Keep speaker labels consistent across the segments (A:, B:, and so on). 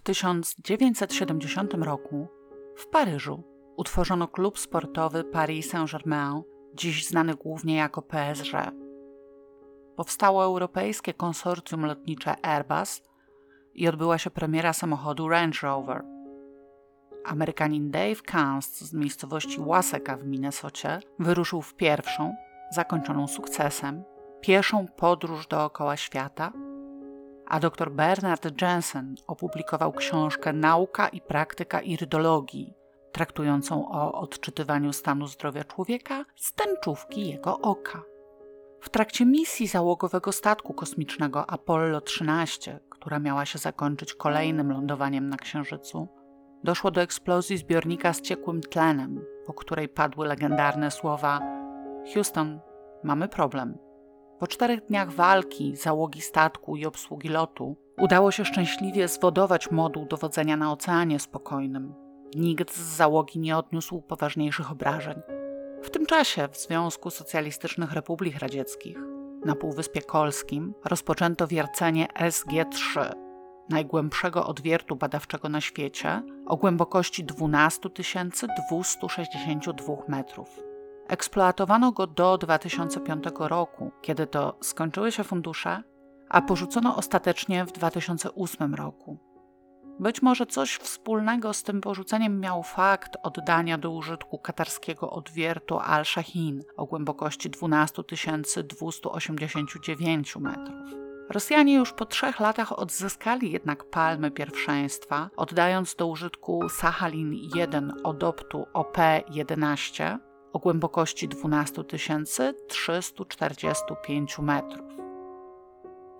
A: W 1970 roku w Paryżu utworzono klub sportowy Paris Saint-Germain, dziś znany głównie jako PSG. Powstało europejskie konsorcjum lotnicze Airbus i odbyła się premiera samochodu Range Rover. Amerykanin Dave Kanst z miejscowości Waseka w Minnesocie wyruszył w pierwszą, zakończoną sukcesem, pieszą podróż dookoła świata, a dr Bernard Jensen opublikował książkę Nauka i praktyka irydologii, traktującą o odczytywaniu stanu zdrowia człowieka z tęczówki jego oka. W trakcie misji załogowego statku kosmicznego Apollo 13, która miała się zakończyć kolejnym lądowaniem na Księżycu, doszło do eksplozji zbiornika z ciekłym tlenem, po której padły legendarne słowa: Houston, mamy problem. Po czterech dniach walki, załogi statku i obsługi lotu udało się szczęśliwie zwodować moduł dowodzenia na Oceanie Spokojnym. Nikt z załogi nie odniósł poważniejszych obrażeń. W tym czasie w Związku Socjalistycznych Republik Radzieckich na Półwyspie Kolskim rozpoczęto wiercenie SG-3, najgłębszego odwiertu badawczego na świecie o głębokości 12 262 metrów. Eksploatowano go do 2005 roku, kiedy to skończyły się fundusze, a porzucono ostatecznie w 2008 roku. Być może coś wspólnego z tym porzuceniem miał fakt oddania do użytku katarskiego odwiertu Al-Shahin o głębokości 12 289 metrów. Rosjanie już po trzech latach odzyskali jednak palmy pierwszeństwa, oddając do użytku Sachalin-1 odoptu OP-11 o głębokości 12 345 metrów.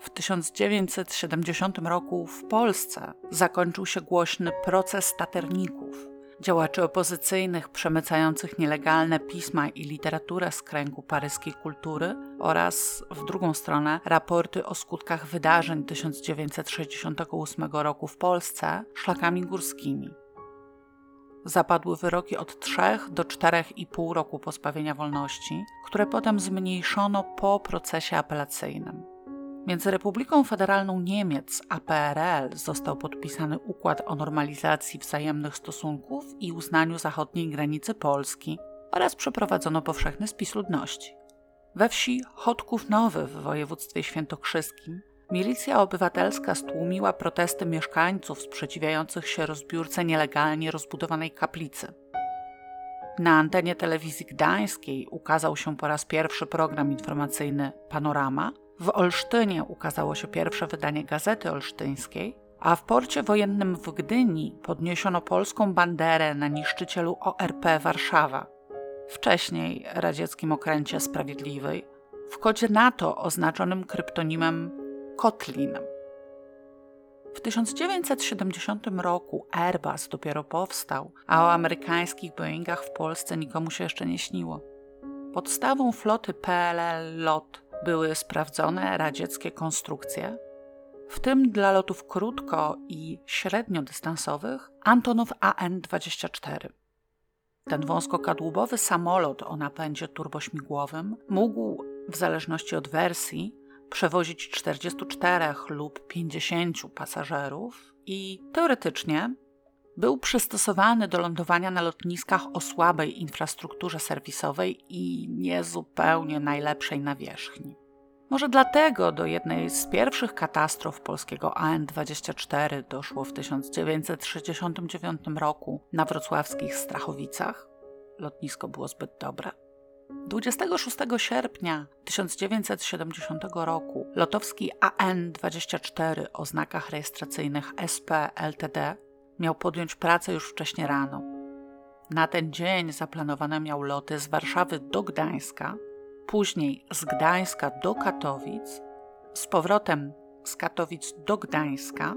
A: W 1970 roku w Polsce zakończył się głośny proces taterników, działaczy opozycyjnych przemycających nielegalne pisma i literaturę z kręgu paryskiej kultury oraz, w drugą stronę, raporty o skutkach wydarzeń 1968 roku w Polsce szlakami górskimi. Zapadły wyroki od 3 do 4,5 roku pozbawienia wolności, które potem zmniejszono po procesie apelacyjnym. Między Republiką Federalną Niemiec a PRL został podpisany układ o normalizacji wzajemnych stosunków i uznaniu zachodniej granicy Polski oraz przeprowadzono powszechny spis ludności. We wsi Chodków Nowy w województwie świętokrzyskim milicja obywatelska stłumiła protesty mieszkańców sprzeciwiających się rozbiórce nielegalnie rozbudowanej kaplicy. Na antenie telewizji gdańskiej ukazał się po raz pierwszy program informacyjny Panorama, w Olsztynie ukazało się pierwsze wydanie Gazety Olsztyńskiej, a w porcie wojennym w Gdyni podniesiono polską banderę na niszczycielu ORP Warszawa, wcześniej radzieckim okręcie Sprawiedliwej, w kodzie NATO oznaczonym kryptonimem Kotlin. W 1970 roku Airbus dopiero powstał, a o amerykańskich Boeingach w Polsce nikomu się jeszcze nie śniło. Podstawą floty PLL LOT były sprawdzone radzieckie konstrukcje, w tym dla lotów krótko i średniodystansowych Antonów AN-24. Ten wąskokadłubowy samolot o napędzie turbośmigłowym mógł, w zależności od wersji, przewozić 44 lub 50 pasażerów i teoretycznie był przystosowany do lądowania na lotniskach o słabej infrastrukturze serwisowej i niezupełnie najlepszej nawierzchni. Może dlatego do jednej z pierwszych katastrof polskiego AN-24 doszło w 1969 roku na wrocławskich Strachowicach. Lotnisko było zbyt dobre. 26 sierpnia 1970 roku lotowski AN-24 o znakach rejestracyjnych SP LTD miał podjąć pracę już wcześnie rano. Na ten dzień zaplanowane miał loty z Warszawy do Gdańska, później z Gdańska do Katowic, z powrotem z Katowic do Gdańska,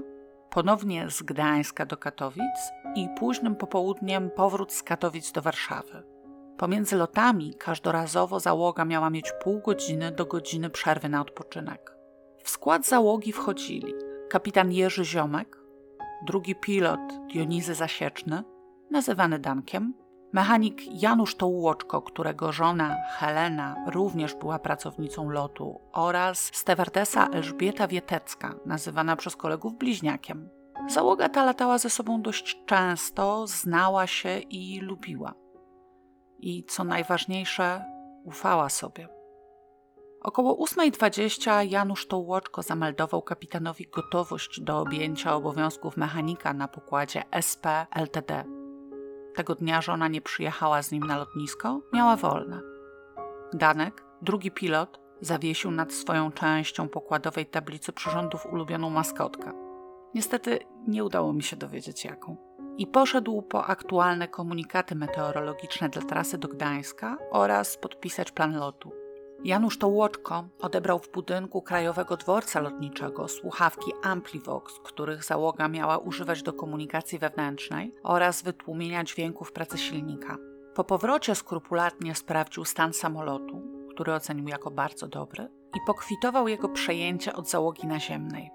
A: ponownie z Gdańska do Katowic i późnym popołudniem powrót z Katowic do Warszawy. Pomiędzy lotami każdorazowo załoga miała mieć pół godziny do godziny przerwy na odpoczynek. W skład załogi wchodzili kapitan Jerzy Ziomek, drugi pilot Dionizy Zasieczny, nazywany Dankiem, mechanik Janusz Tołłoczko, którego żona Helena również była pracownicą lotu oraz stewardesa Elżbieta Wietecka, nazywana przez kolegów bliźniakiem. Załoga ta latała ze sobą dość często, znała się i lubiła. I co najważniejsze, ufała sobie. Około 8.20 Janusz Tołoczko zameldował kapitanowi gotowość do objęcia obowiązków mechanika na pokładzie SP LTD. Tego dnia żona nie przyjechała z nim na lotnisko, miała wolne. Danek, drugi pilot, zawiesił nad swoją częścią pokładowej tablicy przyrządów ulubioną maskotkę. Niestety nie udało mi się dowiedzieć jaką. I poszedł po aktualne komunikaty meteorologiczne dla trasy do Gdańska oraz podpisać plan lotu. Janusz Tołoczko odebrał w budynku Krajowego Dworca Lotniczego słuchawki Amplivox, których załoga miała używać do komunikacji wewnętrznej oraz wytłumienia dźwięków pracy silnika. Po powrocie skrupulatnie sprawdził stan samolotu, który ocenił jako bardzo dobry, i pokwitował jego przejęcie od załogi naziemnej.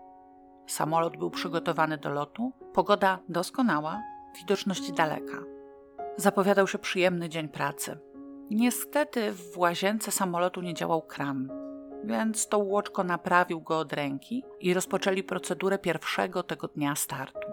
A: Samolot był przygotowany do lotu, pogoda doskonała, widoczność daleka. Zapowiadał się przyjemny dzień pracy. Niestety w łazience samolotu nie działał kran, więc to łoczko naprawił go od ręki i rozpoczęli procedurę pierwszego tego dnia startu.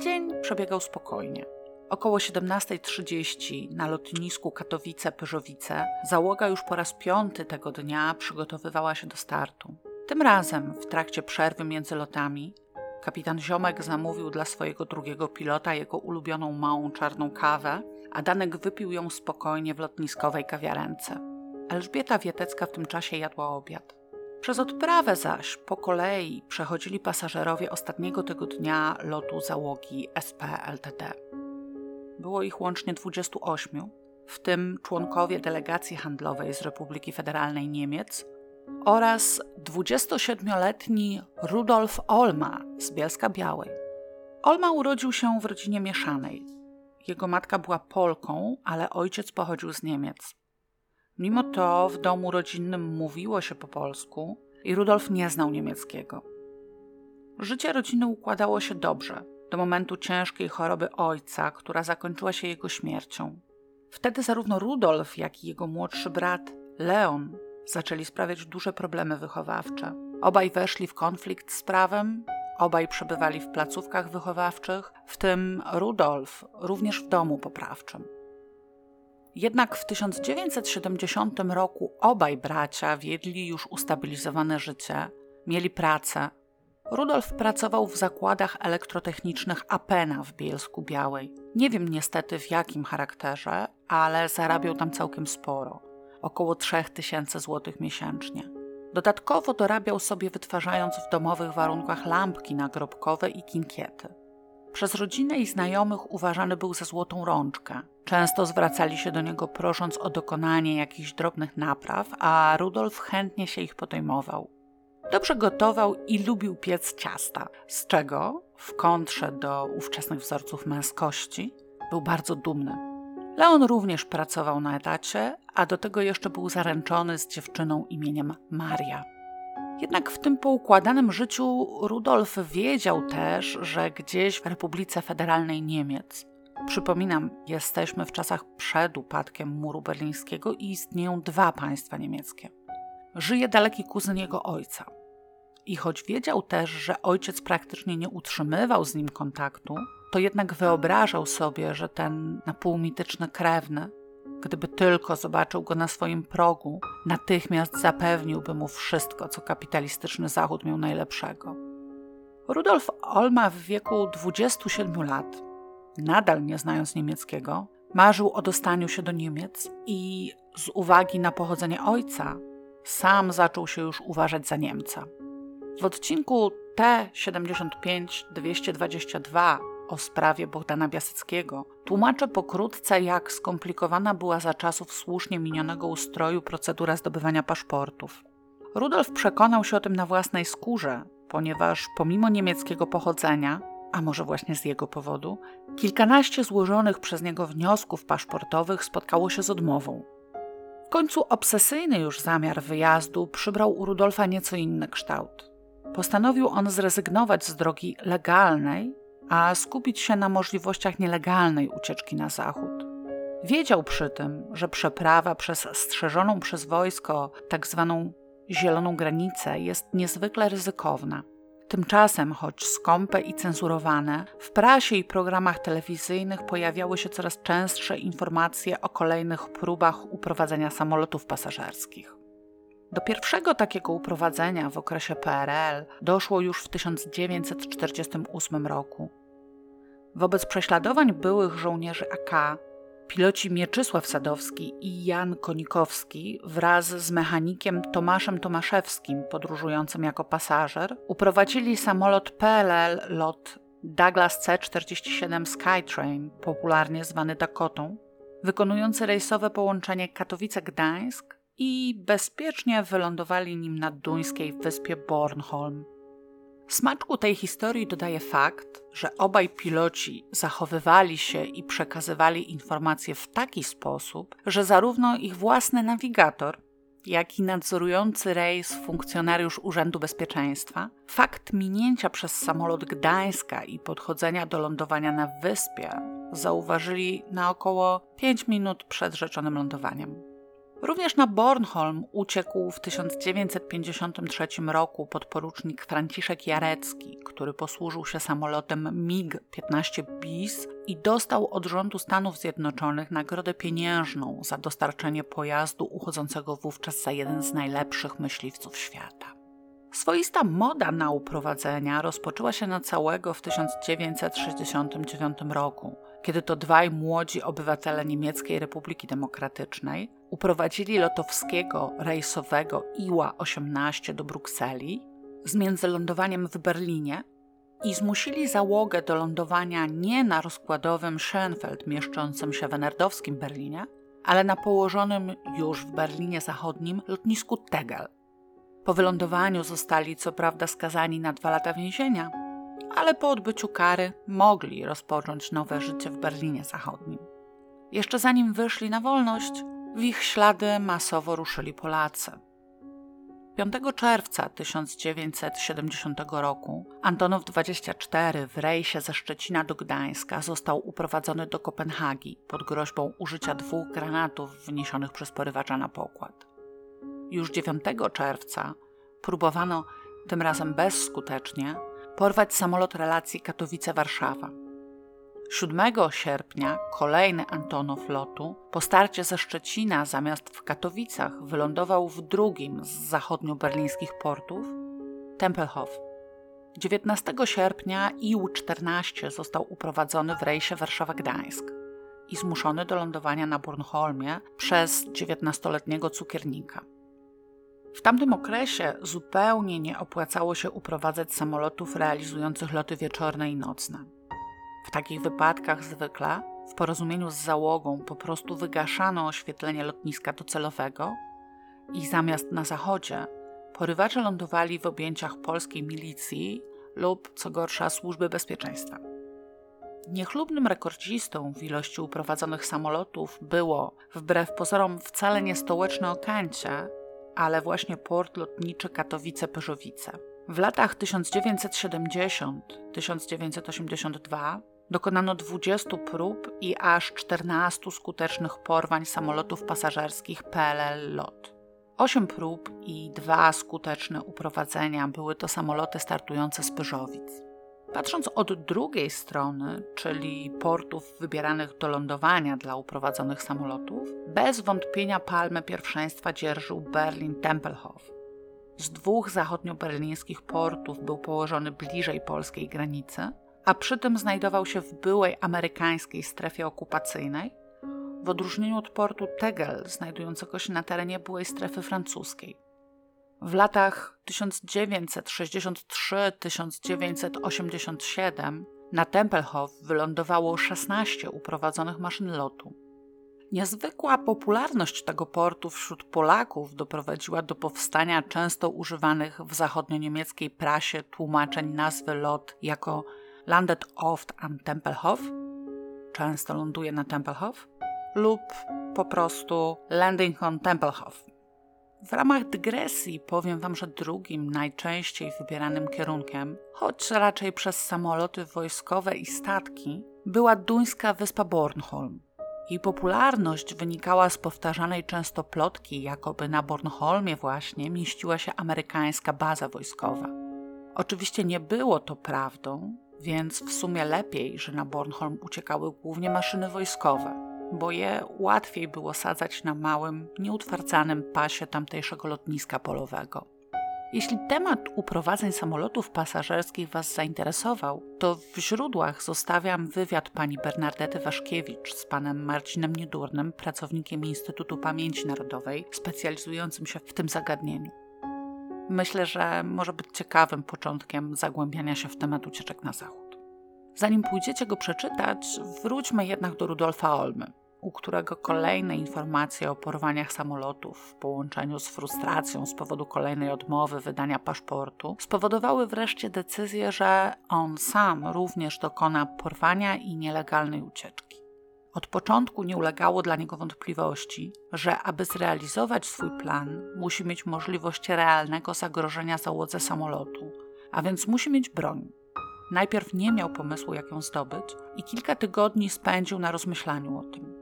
A: Dzień przebiegał spokojnie. Około 17.30 na lotnisku Katowice-Pyżowice załoga już po raz piąty tego dnia przygotowywała się do startu. Tym razem, w trakcie przerwy między lotami, kapitan Ziomek zamówił dla swojego drugiego pilota jego ulubioną małą czarną kawę, a Danek wypił ją spokojnie w lotniskowej kawiarence. Elżbieta Wietecka w tym czasie jadła obiad. Przez odprawę zaś po kolei przechodzili pasażerowie ostatniego tego dnia lotu załogi SP-LTD. Było ich łącznie 28, w tym członkowie delegacji handlowej z Republiki Federalnej Niemiec oraz 27-letni Rudolf Olma z Bielska Białej. Olma urodził się w rodzinie mieszanej. Jego matka była Polką, ale ojciec pochodził z Niemiec. Mimo to w domu rodzinnym mówiło się po polsku i Rudolf nie znał niemieckiego. Życie rodziny układało się dobrze, do momentu ciężkiej choroby ojca, która zakończyła się jego śmiercią. Wtedy zarówno Rudolf, jak i jego młodszy brat Leon zaczęli sprawiać duże problemy wychowawcze. Obaj weszli w konflikt z prawem, obaj przebywali w placówkach wychowawczych, w tym Rudolf również w domu poprawczym. Jednak w 1970 roku obaj bracia wiedli już ustabilizowane życie, mieli pracę. Rudolf pracował w zakładach elektrotechnicznych Apena w Bielsku Białej. Nie wiem niestety w jakim charakterze, ale zarabiał tam całkiem sporo około 3000 zł miesięcznie. Dodatkowo dorabiał sobie wytwarzając w domowych warunkach lampki nagrobkowe i kinkiety. Przez rodzinę i znajomych uważany był za złotą rączkę. Często zwracali się do niego prosząc o dokonanie jakichś drobnych napraw, a Rudolf chętnie się ich podejmował. Dobrze gotował i lubił piec ciasta, z czego, w kontrze do ówczesnych wzorców męskości, był bardzo dumny. Leon również pracował na etacie, a do tego jeszcze był zaręczony z dziewczyną imieniem Maria. Jednak w tym poukładanym życiu Rudolf wiedział też, że gdzieś w Republice Federalnej Niemiec, przypominam, jesteśmy w czasach przed upadkiem muru berlińskiego i istnieją dwa państwa niemieckie, żyje daleki kuzyn jego ojca. I choć wiedział też, że ojciec praktycznie nie utrzymywał z nim kontaktu, to jednak wyobrażał sobie, że ten napółmityczny krewny, gdyby tylko zobaczył go na swoim progu, natychmiast zapewniłby mu wszystko, co kapitalistyczny Zachód miał najlepszego. Rudolf Olma w wieku 27 lat, nadal nie znając niemieckiego, marzył o dostaniu się do Niemiec i z uwagi na pochodzenie ojca, sam zaczął się już uważać za Niemca. W odcinku T75-222 o sprawie Bogdana Biaseckiego tłumaczę pokrótce, jak skomplikowana była za czasów słusznie minionego ustroju procedura zdobywania paszportów. Rudolf przekonał się o tym na własnej skórze, ponieważ pomimo niemieckiego pochodzenia, a może właśnie z jego powodu, kilkanaście złożonych przez niego wniosków paszportowych spotkało się z odmową. W końcu obsesyjny już zamiar wyjazdu przybrał u Rudolfa nieco inny kształt. Postanowił on zrezygnować z drogi legalnej a skupić się na możliwościach nielegalnej ucieczki na zachód. Wiedział przy tym, że przeprawa przez strzeżoną przez wojsko tak zwaną zieloną granicę jest niezwykle ryzykowna. Tymczasem, choć skąpe i cenzurowane, w prasie i programach telewizyjnych pojawiały się coraz częstsze informacje o kolejnych próbach uprowadzenia samolotów pasażerskich. Do pierwszego takiego uprowadzenia w okresie PRL doszło już w 1948 roku. Wobec prześladowań byłych żołnierzy AK, piloci Mieczysław Sadowski i Jan Konikowski wraz z mechanikiem Tomaszem Tomaszewskim, podróżującym jako pasażer, uprowadzili samolot PLL LOT Douglas C-47 Skytrain, popularnie zwany Dakotą, wykonujący rejsowe połączenie Katowice-Gdańsk i bezpiecznie wylądowali nim na duńskiej wyspie Bornholm. Smaczku tej historii dodaje fakt, że obaj piloci zachowywali się i przekazywali informacje w taki sposób, że zarówno ich własny nawigator, jak i nadzorujący rejs funkcjonariusz Urzędu Bezpieczeństwa, fakt minięcia przez samolot Gdańska i podchodzenia do lądowania na wyspie zauważyli na około 5 minut przed rzeczonym lądowaniem. Również na Bornholm uciekł w 1953 roku podporucznik Franciszek Jarecki, który posłużył się samolotem MiG-15 BIS i dostał od rządu Stanów Zjednoczonych nagrodę pieniężną za dostarczenie pojazdu uchodzącego wówczas za jeden z najlepszych myśliwców świata. Swoista moda na uprowadzenia rozpoczęła się na całego w 1969 roku, kiedy to dwaj młodzi obywatele Niemieckiej Republiki Demokratycznej uprowadzili lotowskiego rejsowego Iła-18 do Brukseli z międzylądowaniem w Berlinie i zmusili załogę do lądowania nie na rozkładowym Schönfeld mieszczącym się w enerdowskim Berlinie, ale na położonym już w Berlinie Zachodnim lotnisku Tegel. Po wylądowaniu zostali co prawda skazani na dwa lata więzienia, ale po odbyciu kary mogli rozpocząć nowe życie w Berlinie Zachodnim. Jeszcze zanim wyszli na wolność, w ich ślady masowo ruszyli Polacy. 5 czerwca 1970 roku Antonow 24 w rejsie ze Szczecina do Gdańska został uprowadzony do Kopenhagi pod groźbą użycia dwóch granatów wniesionych przez porywacza na pokład. Już 9 czerwca próbowano, tym razem bezskutecznie, porwać samolot relacji Katowice-Warszawa. 7 sierpnia kolejny Antonow lotu po starcie ze Szczecina zamiast w Katowicach wylądował w drugim z zachodnio-berlińskich portów Tempelhof. 19 sierpnia IU-14 został uprowadzony w rejsie Warszawa-Gdańsk i zmuszony do lądowania na Bornholmie przez 19-letniego cukiernika. W tamtym okresie zupełnie nie opłacało się uprowadzać samolotów realizujących loty wieczorne i nocne. W takich wypadkach zwykle, w porozumieniu z załogą, po prostu wygaszano oświetlenie lotniska docelowego i zamiast na zachodzie, porywacze lądowali w objęciach polskiej milicji lub, co gorsza, służby bezpieczeństwa. Niechlubnym rekordzistą w ilości uprowadzonych samolotów było, wbrew pozorom, wcale nie stołeczne Okancie, ale właśnie port lotniczy Katowice-Pyrzowice. W latach 1970-1982 dokonano 20 prób i aż 14 skutecznych porwań samolotów pasażerskich PLL LOT. 8 prób i dwa skuteczne uprowadzenia były to samoloty startujące z Pyrzowic. Patrząc od drugiej strony, czyli portów wybieranych do lądowania dla uprowadzonych samolotów, bez wątpienia palmę pierwszeństwa dzierżył Berlin-Tempelhof. Z dwóch zachodnioberlińskich portów był położony bliżej polskiej granicy, a przy tym znajdował się w byłej amerykańskiej strefie okupacyjnej, w odróżnieniu od portu Tegel, znajdującego się na terenie byłej strefy francuskiej. W latach 1963-1987 na Tempelhof wylądowało 16 uprowadzonych maszyn lotu. Niezwykła popularność tego portu wśród Polaków doprowadziła do powstania często używanych w zachodnio-niemieckiej prasie tłumaczeń nazwy lot jako Landet oft am Tempelhof, często ląduje na Tempelhof, lub po prostu Landing on Tempelhof. W ramach dygresji powiem Wam, że drugim najczęściej wybieranym kierunkiem, choć raczej przez samoloty wojskowe i statki, była duńska wyspa Bornholm. Jej popularność wynikała z powtarzanej często plotki, jakoby na Bornholmie właśnie mieściła się amerykańska baza wojskowa. Oczywiście nie było to prawdą, więc w sumie lepiej, że na Bornholm uciekały głównie maszyny wojskowe, bo je łatwiej było sadzać na małym, nieutwardzanym pasie tamtejszego lotniska polowego. Jeśli temat uprowadzeń samolotów pasażerskich Was zainteresował, to w źródłach zostawiam wywiad pani Bernardety Waszkiewicz z panem Marcinem Niedurnym, pracownikiem Instytutu Pamięci Narodowej, specjalizującym się w tym zagadnieniu. Myślę, że może być ciekawym początkiem zagłębiania się w temat ucieczek na zachód. Zanim pójdziecie go przeczytać, wróćmy jednak do Rudolfa Olmy, u którego kolejne informacje o porwaniach samolotów w połączeniu z frustracją z powodu kolejnej odmowy wydania paszportu spowodowały wreszcie decyzję, że on sam również dokona porwania i nielegalnej ucieczki. Od początku nie ulegało dla niego wątpliwości, że aby zrealizować swój plan, musi mieć możliwość realnego zagrożenia załodze samolotu, a więc musi mieć broń. Najpierw nie miał pomysłu, jak ją zdobyć, i kilka tygodni spędził na rozmyślaniu o tym.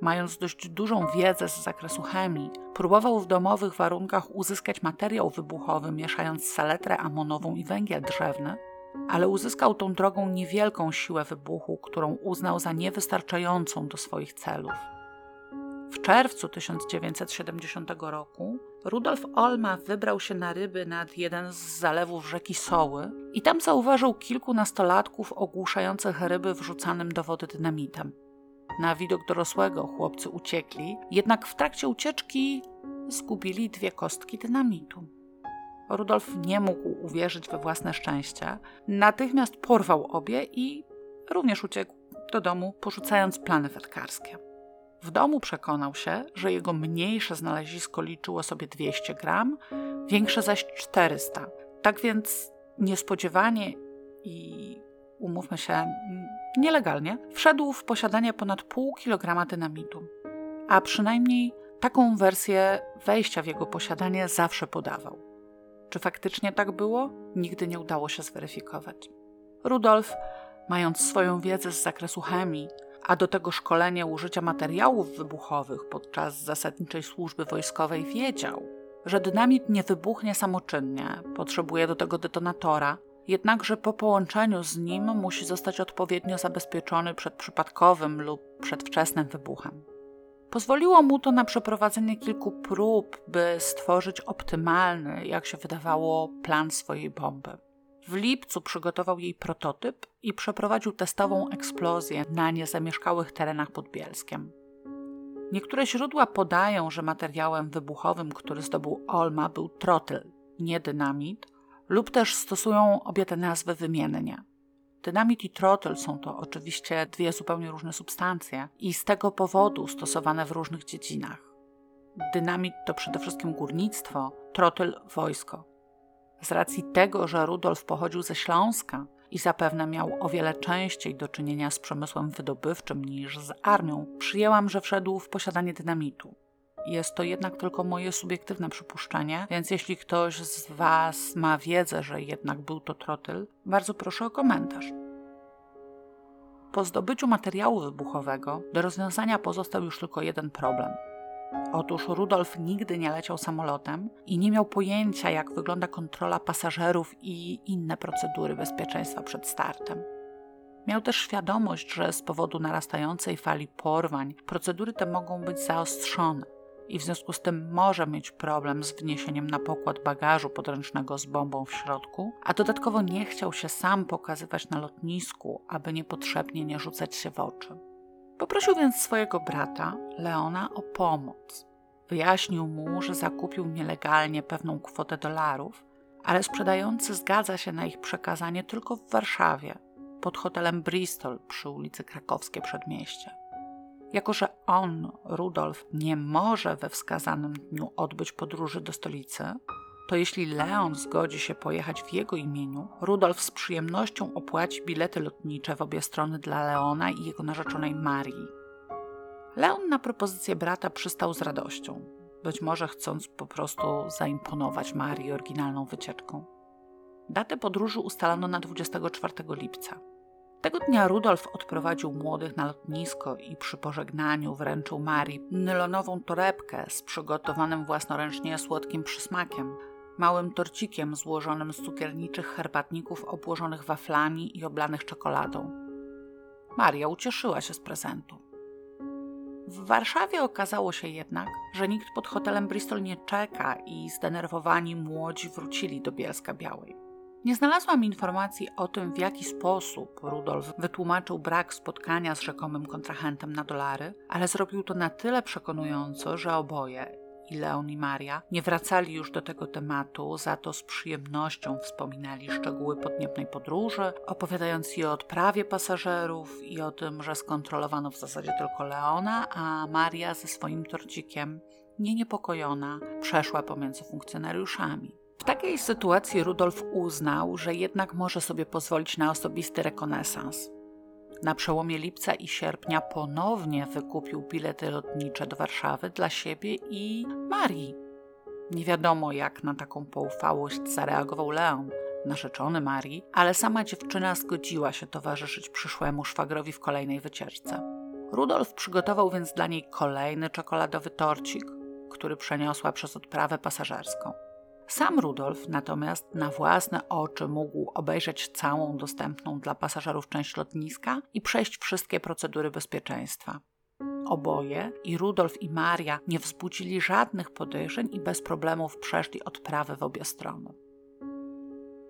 A: Mając dość dużą wiedzę z zakresu chemii, próbował w domowych warunkach uzyskać materiał wybuchowy, mieszając saletrę amonową i węgiel drzewny, ale uzyskał tą drogą niewielką siłę wybuchu, którą uznał za niewystarczającą do swoich celów. W czerwcu 1970 roku Rudolf Olma wybrał się na ryby nad jeden z zalewów rzeki Soły i tam zauważył kilku nastolatków ogłuszających ryby wrzucanym do wody dynamitem. Na widok dorosłego chłopcy uciekli, jednak w trakcie ucieczki zgubili dwie kostki dynamitu. Rudolf nie mógł uwierzyć we własne szczęście. Natychmiast porwał obie i również uciekł do domu, porzucając plany wetkarskie. W domu przekonał się, że jego mniejsze znalezisko liczyło sobie 200 gram, większe zaś 400. Tak więc niespodziewanie i umówmy się, nielegalnie, wszedł w posiadanie ponad pół kilograma dynamitu. A przynajmniej taką wersję wejścia w jego posiadanie zawsze podawał. Czy faktycznie tak było? Nigdy nie udało się zweryfikować. Rudolf, mając swoją wiedzę z zakresu chemii, a do tego szkolenie użycia materiałów wybuchowych podczas zasadniczej służby wojskowej, wiedział, że dynamit nie wybuchnie samoczynnie, potrzebuje do tego detonatora, jednakże po połączeniu z nim musi zostać odpowiednio zabezpieczony przed przypadkowym lub przedwczesnym wybuchem. Pozwoliło mu to na przeprowadzenie kilku prób, by stworzyć optymalny, jak się wydawało, plan swojej bomby. W lipcu przygotował jej prototyp i przeprowadził testową eksplozję na niezamieszkałych terenach pod Bielskiem. Niektóre źródła podają, że materiałem wybuchowym, który zdobył Olma, był trotyl, nie dynamit, lub też stosują obie te nazwy wymiennie. Dynamit i trotyl są to oczywiście dwie zupełnie różne substancje i z tego powodu stosowane w różnych dziedzinach. Dynamit to przede wszystkim górnictwo, trotyl wojsko. Z racji tego, że Rudolf pochodził ze Śląska i zapewne miał o wiele częściej do czynienia z przemysłem wydobywczym niż z armią, przyjęłam, że wszedł w posiadanie dynamitu. Jest to jednak tylko moje subiektywne przypuszczenie, więc jeśli ktoś z Was ma wiedzę, że jednak był to trotyl, bardzo proszę o komentarz. Po zdobyciu materiału wybuchowego do rozwiązania pozostał już tylko jeden problem. Otóż Rudolf nigdy nie leciał samolotem i nie miał pojęcia, jak wygląda kontrola pasażerów i inne procedury bezpieczeństwa przed startem. Miał też świadomość, że z powodu narastającej fali porwań procedury te mogą być zaostrzone i w związku z tym może mieć problem z wniesieniem na pokład bagażu podręcznego z bombą w środku, a dodatkowo nie chciał się sam pokazywać na lotnisku, aby niepotrzebnie nie rzucać się w oczy. Poprosił więc swojego brata, Leona, o pomoc. Wyjaśnił mu, że zakupił nielegalnie pewną kwotę dolarów, ale sprzedający zgadza się na ich przekazanie tylko w Warszawie, pod hotelem Bristol przy ulicy Krakowskie Przedmieście. Jako, że on, Rudolf, nie może we wskazanym dniu odbyć podróży do stolicy, to jeśli Leon zgodzi się pojechać w jego imieniu, Rudolf z przyjemnością opłaci bilety lotnicze w obie strony dla Leona i jego narzeczonej Marii. Leon na propozycję brata przystał z radością, być może chcąc po prostu zaimponować Marii oryginalną wycieczką. Datę podróży ustalono na 24 lipca. Tego dnia Rudolf odprowadził młodych na lotnisko i przy pożegnaniu wręczył Marii nylonową torebkę z przygotowanym własnoręcznie słodkim przysmakiem. Małym torcikiem złożonym z cukierniczych herbatników obłożonych waflami i oblanych czekoladą. Maria ucieszyła się z prezentu. W Warszawie okazało się jednak, że nikt pod hotelem Bristol nie czeka i zdenerwowani młodzi wrócili do Bielska Białej. Nie znalazłam informacji o tym, w jaki sposób Rudolf wytłumaczył brak spotkania z rzekomym kontrahentem na dolary, ale zrobił to na tyle przekonująco, że oboje, i Leon i Maria, nie wracali już do tego tematu, za to z przyjemnością wspominali szczegóły podniebnej podróży, opowiadając i o odprawie pasażerów, i o tym, że skontrolowano w zasadzie tylko Leona, a Maria ze swoim torcikiem, nie niepokojona, przeszła pomiędzy funkcjonariuszami. W takiej sytuacji Rudolf uznał, że jednak może sobie pozwolić na osobisty rekonesans. Na przełomie lipca i sierpnia ponownie wykupił bilety lotnicze do Warszawy dla siebie i Marii. Nie wiadomo, jak na taką poufałość zareagował Leon, narzeczony Marii, ale sama dziewczyna zgodziła się towarzyszyć przyszłemu szwagrowi w kolejnej wycieczce. Rudolf przygotował więc dla niej kolejny czekoladowy torcik, który przeniosła przez odprawę pasażerską. Sam Rudolf natomiast na własne oczy mógł obejrzeć całą dostępną dla pasażerów część lotniska i przejść wszystkie procedury bezpieczeństwa. Oboje, i Rudolf i Maria, nie wzbudzili żadnych podejrzeń i bez problemów przeszli odprawę w obie strony.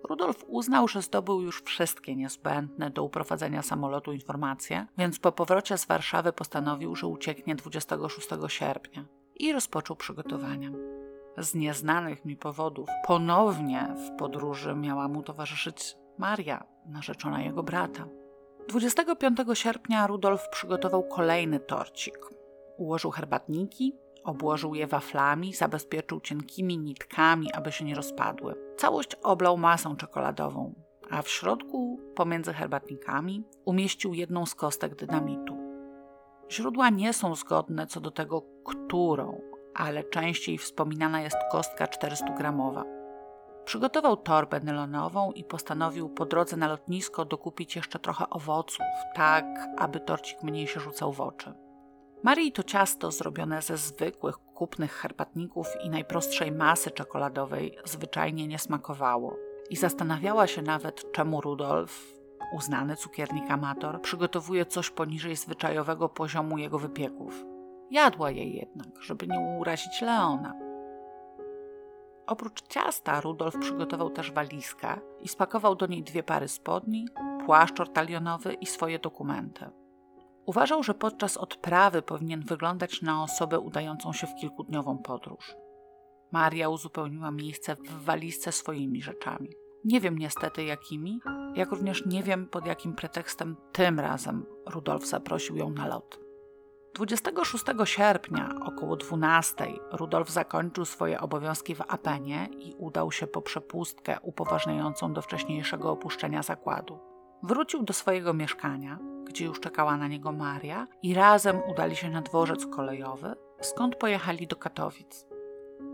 A: Rudolf uznał, że zdobył już wszystkie niezbędne do uprowadzenia samolotu informacje, więc po powrocie z Warszawy postanowił, że ucieknie 26 sierpnia i rozpoczął przygotowania z nieznanych mi powodów ponownie w podróży miała mu towarzyszyć Maria, narzeczona jego brata. 25 sierpnia Rudolf przygotował kolejny torcik. Ułożył herbatniki, obłożył je waflami, zabezpieczył cienkimi nitkami, aby się nie rozpadły. Całość oblał masą czekoladową, a w środku, pomiędzy herbatnikami, umieścił jedną z kostek dynamitu. Źródła nie są zgodne co do tego, którą, ale częściej wspominana jest kostka 400-gramowa. Przygotował torbę nylonową i postanowił po drodze na lotnisko dokupić jeszcze trochę owoców, tak aby torcik mniej się rzucał w oczy. Marii to ciasto zrobione ze zwykłych, kupnych herbatników i najprostszej masy czekoladowej zwyczajnie nie smakowało i zastanawiała się nawet, czemu Rudolf, uznany cukiernik amator, przygotowuje coś poniżej zwyczajowego poziomu jego wypieków. Jadła jej jednak, żeby nie urazić Leona. Oprócz ciasta Rudolf przygotował też walizkę i spakował do niej dwie pary spodni, płaszcz ortalionowy i swoje dokumenty. Uważał, że podczas odprawy powinien wyglądać na osobę udającą się w kilkudniową podróż. Maria uzupełniła miejsce w walizce swoimi rzeczami. Nie wiem niestety jakimi, jak również nie wiem pod jakim pretekstem tym razem Rudolf zaprosił ją na lot. 26 sierpnia około 12 Rudolf zakończył swoje obowiązki w Apenie i udał się po przepustkę upoważniającą do wcześniejszego opuszczenia zakładu. Wrócił do swojego mieszkania, gdzie już czekała na niego Maria, i razem udali się na dworzec kolejowy, skąd pojechali do Katowic.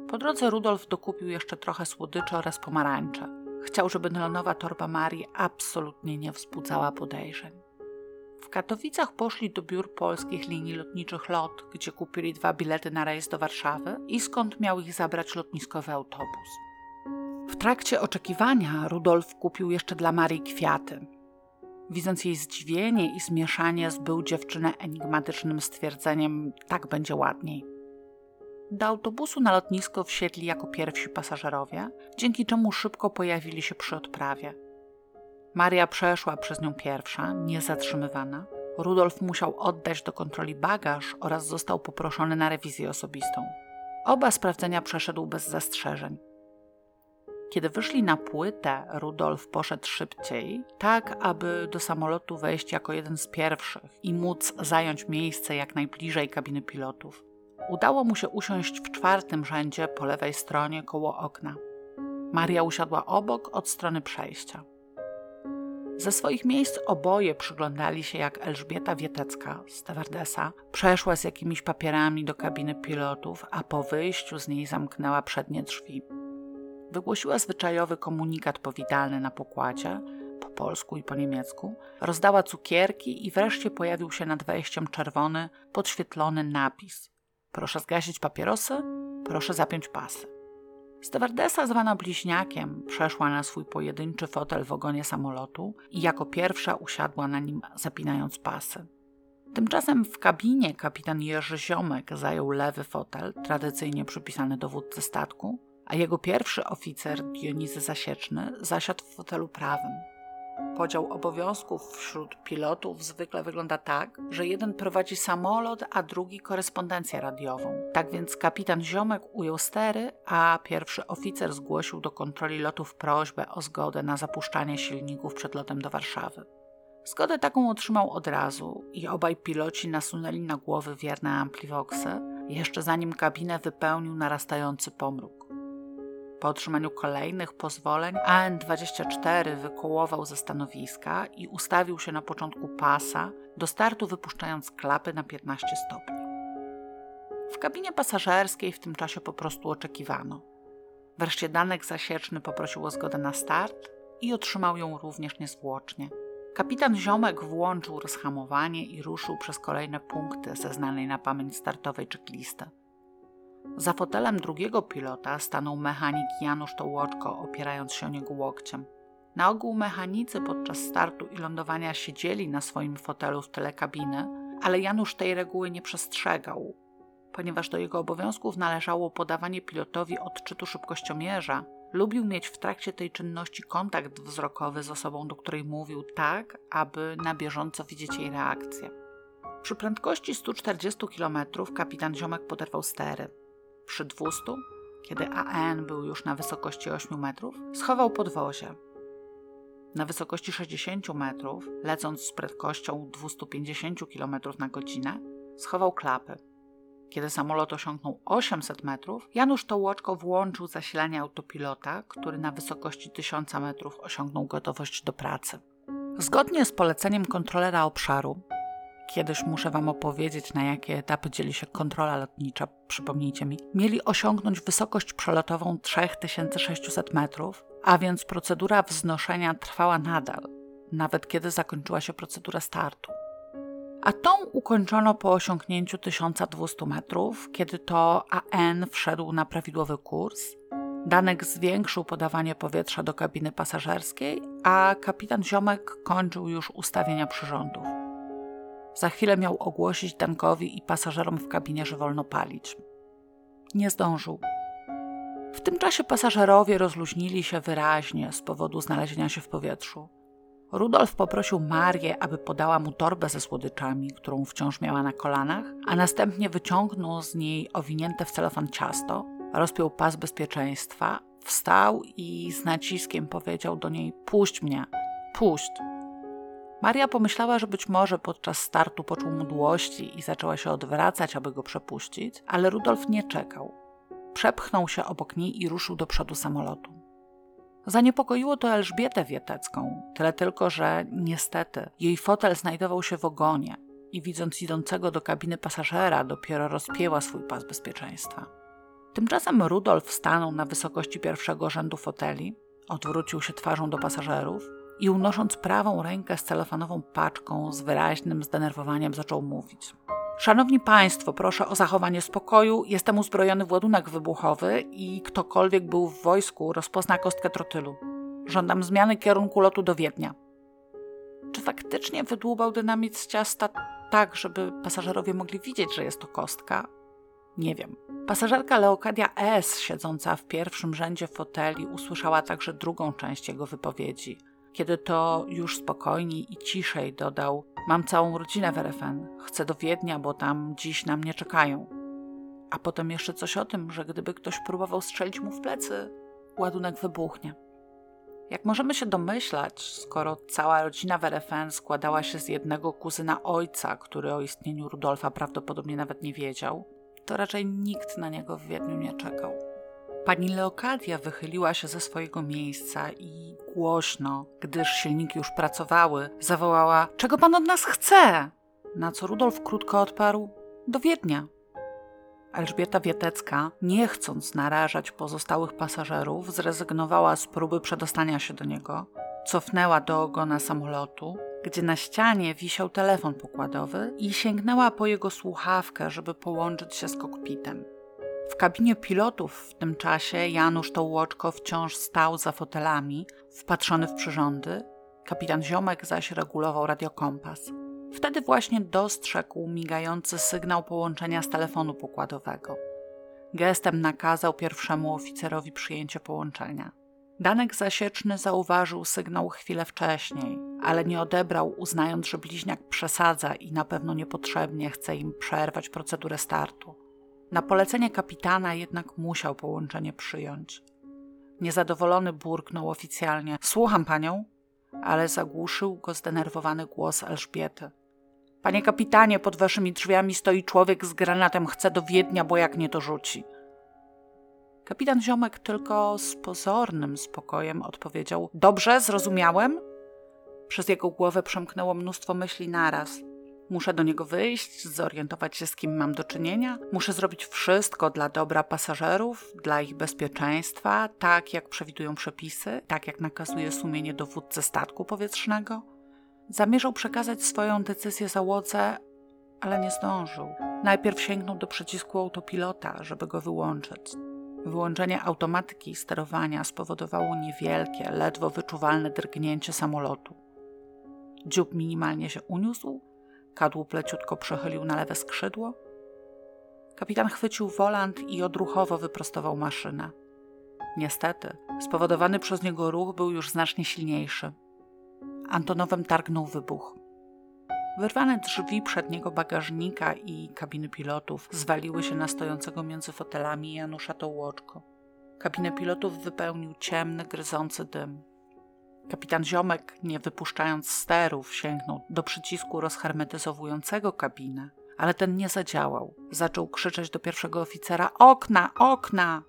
A: Po drodze Rudolf dokupił jeszcze trochę słodyczy oraz pomarańcze. Chciał, żeby nylonowa torba Marii absolutnie nie wzbudzała podejrzeń. W Katowicach poszli do biur polskich linii lotniczych LOT, gdzie kupili dwa bilety na rejs do Warszawy i skąd miał ich zabrać lotniskowy autobus. W trakcie oczekiwania Rudolf kupił jeszcze dla Marii kwiaty. Widząc jej zdziwienie i zmieszanie, zbył dziewczynę enigmatycznym stwierdzeniem: tak będzie ładniej. Do autobusu na lotnisko wsiedli jako pierwsi pasażerowie, dzięki czemu szybko pojawili się przy odprawie. Maria przeszła przez nią pierwsza, niezatrzymywana. Rudolf musiał oddać do kontroli bagaż oraz został poproszony na rewizję osobistą. Oba sprawdzenia przeszedł bez zastrzeżeń. Kiedy wyszli na płytę, Rudolf poszedł szybciej, tak aby do samolotu wejść jako jeden z pierwszych i móc zająć miejsce jak najbliżej kabiny pilotów. Udało mu się usiąść w czwartym rzędzie po lewej stronie koło okna. Maria usiadła obok od strony przejścia. Ze swoich miejsc oboje przyglądali się, jak Elżbieta Wietecka, stewardesa, przeszła z jakimiś papierami do kabiny pilotów, a po wyjściu z niej zamknęła przednie drzwi. Wygłosiła zwyczajowy komunikat powitalny na pokładzie, po polsku i po niemiecku, rozdała cukierki i wreszcie pojawił się nad wejściem czerwony, podświetlony napis: Proszę zgasić papierosy, proszę zapiąć pasy. Stewardesa zwana bliźniakiem przeszła na swój pojedynczy fotel w ogonie samolotu i jako pierwsza usiadła na nim zapinając pasy. Tymczasem w kabinie kapitan Jerzy Ziomek zajął lewy fotel, tradycyjnie przypisany dowódcy statku, a jego pierwszy oficer, Dionizy Zasieczny, zasiadł w fotelu prawym. Podział obowiązków wśród pilotów zwykle wygląda tak, że jeden prowadzi samolot, a drugi korespondencję radiową. Tak więc kapitan Ziomek ujął stery, a pierwszy oficer zgłosił do kontroli lotów prośbę o zgodę na zapuszczanie silników przed lotem do Warszawy. Zgodę taką otrzymał od razu i obaj piloci nasunęli na głowy wierne amplivoxy, jeszcze zanim kabinę wypełnił narastający pomruk. Po otrzymaniu kolejnych pozwoleń AN-24 wykołował ze stanowiska i ustawił się na początku pasa, do startu wypuszczając klapy na 15 stopni. W kabinie pasażerskiej w tym czasie po prostu oczekiwano. Wreszcie Danek Zasieczny poprosił o zgodę na start i otrzymał ją również niezwłocznie. Kapitan Ziomek włączył rozhamowanie i ruszył przez kolejne punkty ze znanej na pamięć startowej checklisty. Za fotelem drugiego pilota stanął mechanik Janusz Tołoczko, opierając się o niego łokciem. Na ogół mechanicy podczas startu i lądowania siedzieli na swoim fotelu w tyle kabiny, ale Janusz tej reguły nie przestrzegał, ponieważ do jego obowiązków należało podawanie pilotowi odczytu szybkościomierza. Lubił mieć w trakcie tej czynności kontakt wzrokowy z osobą, do której mówił, tak, aby na bieżąco widzieć jej reakcję. Przy prędkości 140 km kapitan Ziomek poderwał stery przy 200, kiedy AN był już na wysokości 8 metrów, schował podwozie. Na wysokości 60 metrów, lecąc z prędkością 250 km na godzinę, schował klapy. Kiedy samolot osiągnął 800 metrów, Janusz Tołoczko włączył zasilanie autopilota, który na wysokości 1000 metrów osiągnął gotowość do pracy. Zgodnie z poleceniem kontrolera obszaru, kiedyś muszę Wam opowiedzieć, na jakie etapy dzieli się kontrola lotnicza, przypomnijcie mi, mieli osiągnąć wysokość przelotową 3600 metrów, a więc procedura wznoszenia trwała nadal, nawet kiedy zakończyła się procedura startu. A tą ukończono po osiągnięciu 1200 metrów, kiedy to AN wszedł na prawidłowy kurs. Danek zwiększył podawanie powietrza do kabiny pasażerskiej, a kapitan Ziomek kończył już ustawienia przyrządów. Za chwilę miał ogłosić Dankowi i pasażerom w kabinie, że wolno palić. Nie zdążył. W tym czasie pasażerowie rozluźnili się wyraźnie z powodu znalezienia się w powietrzu. Rudolf poprosił Marię, aby podała mu torbę ze słodyczami, którą wciąż miała na kolanach, a następnie wyciągnął z niej owinięte w celofan ciasto, rozpiął pas bezpieczeństwa, wstał i z naciskiem powiedział do niej: Puść mnie, puść. Maria pomyślała, że być może podczas startu poczuł mdłości i zaczęła się odwracać, aby go przepuścić, ale Rudolf nie czekał. Przepchnął się obok niej i ruszył do przodu samolotu. Zaniepokoiło to Elżbietę Wietecką, tyle tylko, że niestety jej fotel znajdował się w ogonie i widząc idącego do kabiny pasażera, dopiero rozpięła swój pas bezpieczeństwa. Tymczasem Rudolf stanął na wysokości pierwszego rzędu foteli, odwrócił się twarzą do pasażerów i unosząc prawą rękę z celofanową paczką z wyraźnym zdenerwowaniem zaczął mówić. Szanowni Państwo, proszę o zachowanie spokoju. Jestem uzbrojony w ładunek wybuchowy i ktokolwiek był w wojsku rozpozna kostkę trotylu. Żądam zmiany kierunku lotu do Wiednia. Czy faktycznie wydłubał dynamit z ciasta tak, żeby pasażerowie mogli widzieć, że jest to kostka? Nie wiem. Pasażerka Leokadia S., siedząca w pierwszym rzędzie foteli, usłyszała także drugą część jego wypowiedzi – kiedy to już spokojniej i ciszej dodał: Mam całą rodzinę w RFN, chcę do Wiednia, bo tam dziś na mnie czekają. A potem jeszcze coś o tym, że gdyby ktoś próbował strzelić mu w plecy, ładunek wybuchnie. Jak możemy się domyślać, skoro cała rodzina w RFN składała się z jednego kuzyna ojca, który o istnieniu Rudolfa prawdopodobnie nawet nie wiedział, to raczej nikt na niego w Wiedniu nie czekał. Pani Leokadia wychyliła się ze swojego miejsca i głośno, gdyż silniki już pracowały, zawołała: Czego pan od nas chce? Na co Rudolf krótko odparł: Do Wiednia. Elżbieta Wietecka, nie chcąc narażać pozostałych pasażerów, zrezygnowała z próby przedostania się do niego, cofnęła do ogona samolotu, gdzie na ścianie wisiał telefon pokładowy i sięgnęła po jego słuchawkę, żeby połączyć się z kokpitem. W kabinie pilotów w tym czasie Janusz Tołoczko wciąż stał za fotelami, wpatrzony w przyrządy, kapitan Ziomek zaś regulował radiokompas. Wtedy właśnie dostrzegł migający sygnał połączenia z telefonu pokładowego. Gestem nakazał pierwszemu oficerowi przyjęcie połączenia. Danek zasieczny zauważył sygnał chwilę wcześniej, ale nie odebrał, uznając, że bliźniak przesadza i na pewno niepotrzebnie chce im przerwać procedurę startu. Na polecenie kapitana jednak musiał połączenie przyjąć. Niezadowolony burknął oficjalnie: Słucham panią, ale zagłuszył go zdenerwowany głos Elżbiety. Panie kapitanie, pod waszymi drzwiami stoi człowiek z granatem, chce do Wiednia, bo jak nie to rzuci. Kapitan Ziomek tylko z pozornym spokojem odpowiedział: Dobrze, zrozumiałem. Przez jego głowę przemknęło mnóstwo myśli naraz. Muszę do niego wyjść, zorientować się, z kim mam do czynienia. Muszę zrobić wszystko dla dobra pasażerów, dla ich bezpieczeństwa, tak jak przewidują przepisy, tak jak nakazuje sumienie dowódcy statku powietrznego. Zamierzał przekazać swoją decyzję załodze, ale nie zdążył. Najpierw sięgnął do przycisku autopilota, żeby go wyłączyć. Wyłączenie automatyki sterowania spowodowało niewielkie, ledwo wyczuwalne drgnięcie samolotu. Dziób minimalnie się uniósł, kadłub pleciutko przechylił na lewe skrzydło. Kapitan chwycił wolant i odruchowo wyprostował maszynę. Niestety, spowodowany przez niego ruch był już znacznie silniejszy. Antonowem targnął wybuch. Wyrwane drzwi przedniego bagażnika i kabiny pilotów zwaliły się na stojącego między fotelami Janusza Tołoczko. Kabinę pilotów wypełnił ciemny, gryzący dym. Kapitan Ziomek, nie wypuszczając sterów, sięgnął do przycisku rozhermetyzowującego kabinę, ale ten nie zadziałał. Zaczął krzyczeć do pierwszego oficera: Okna, okna!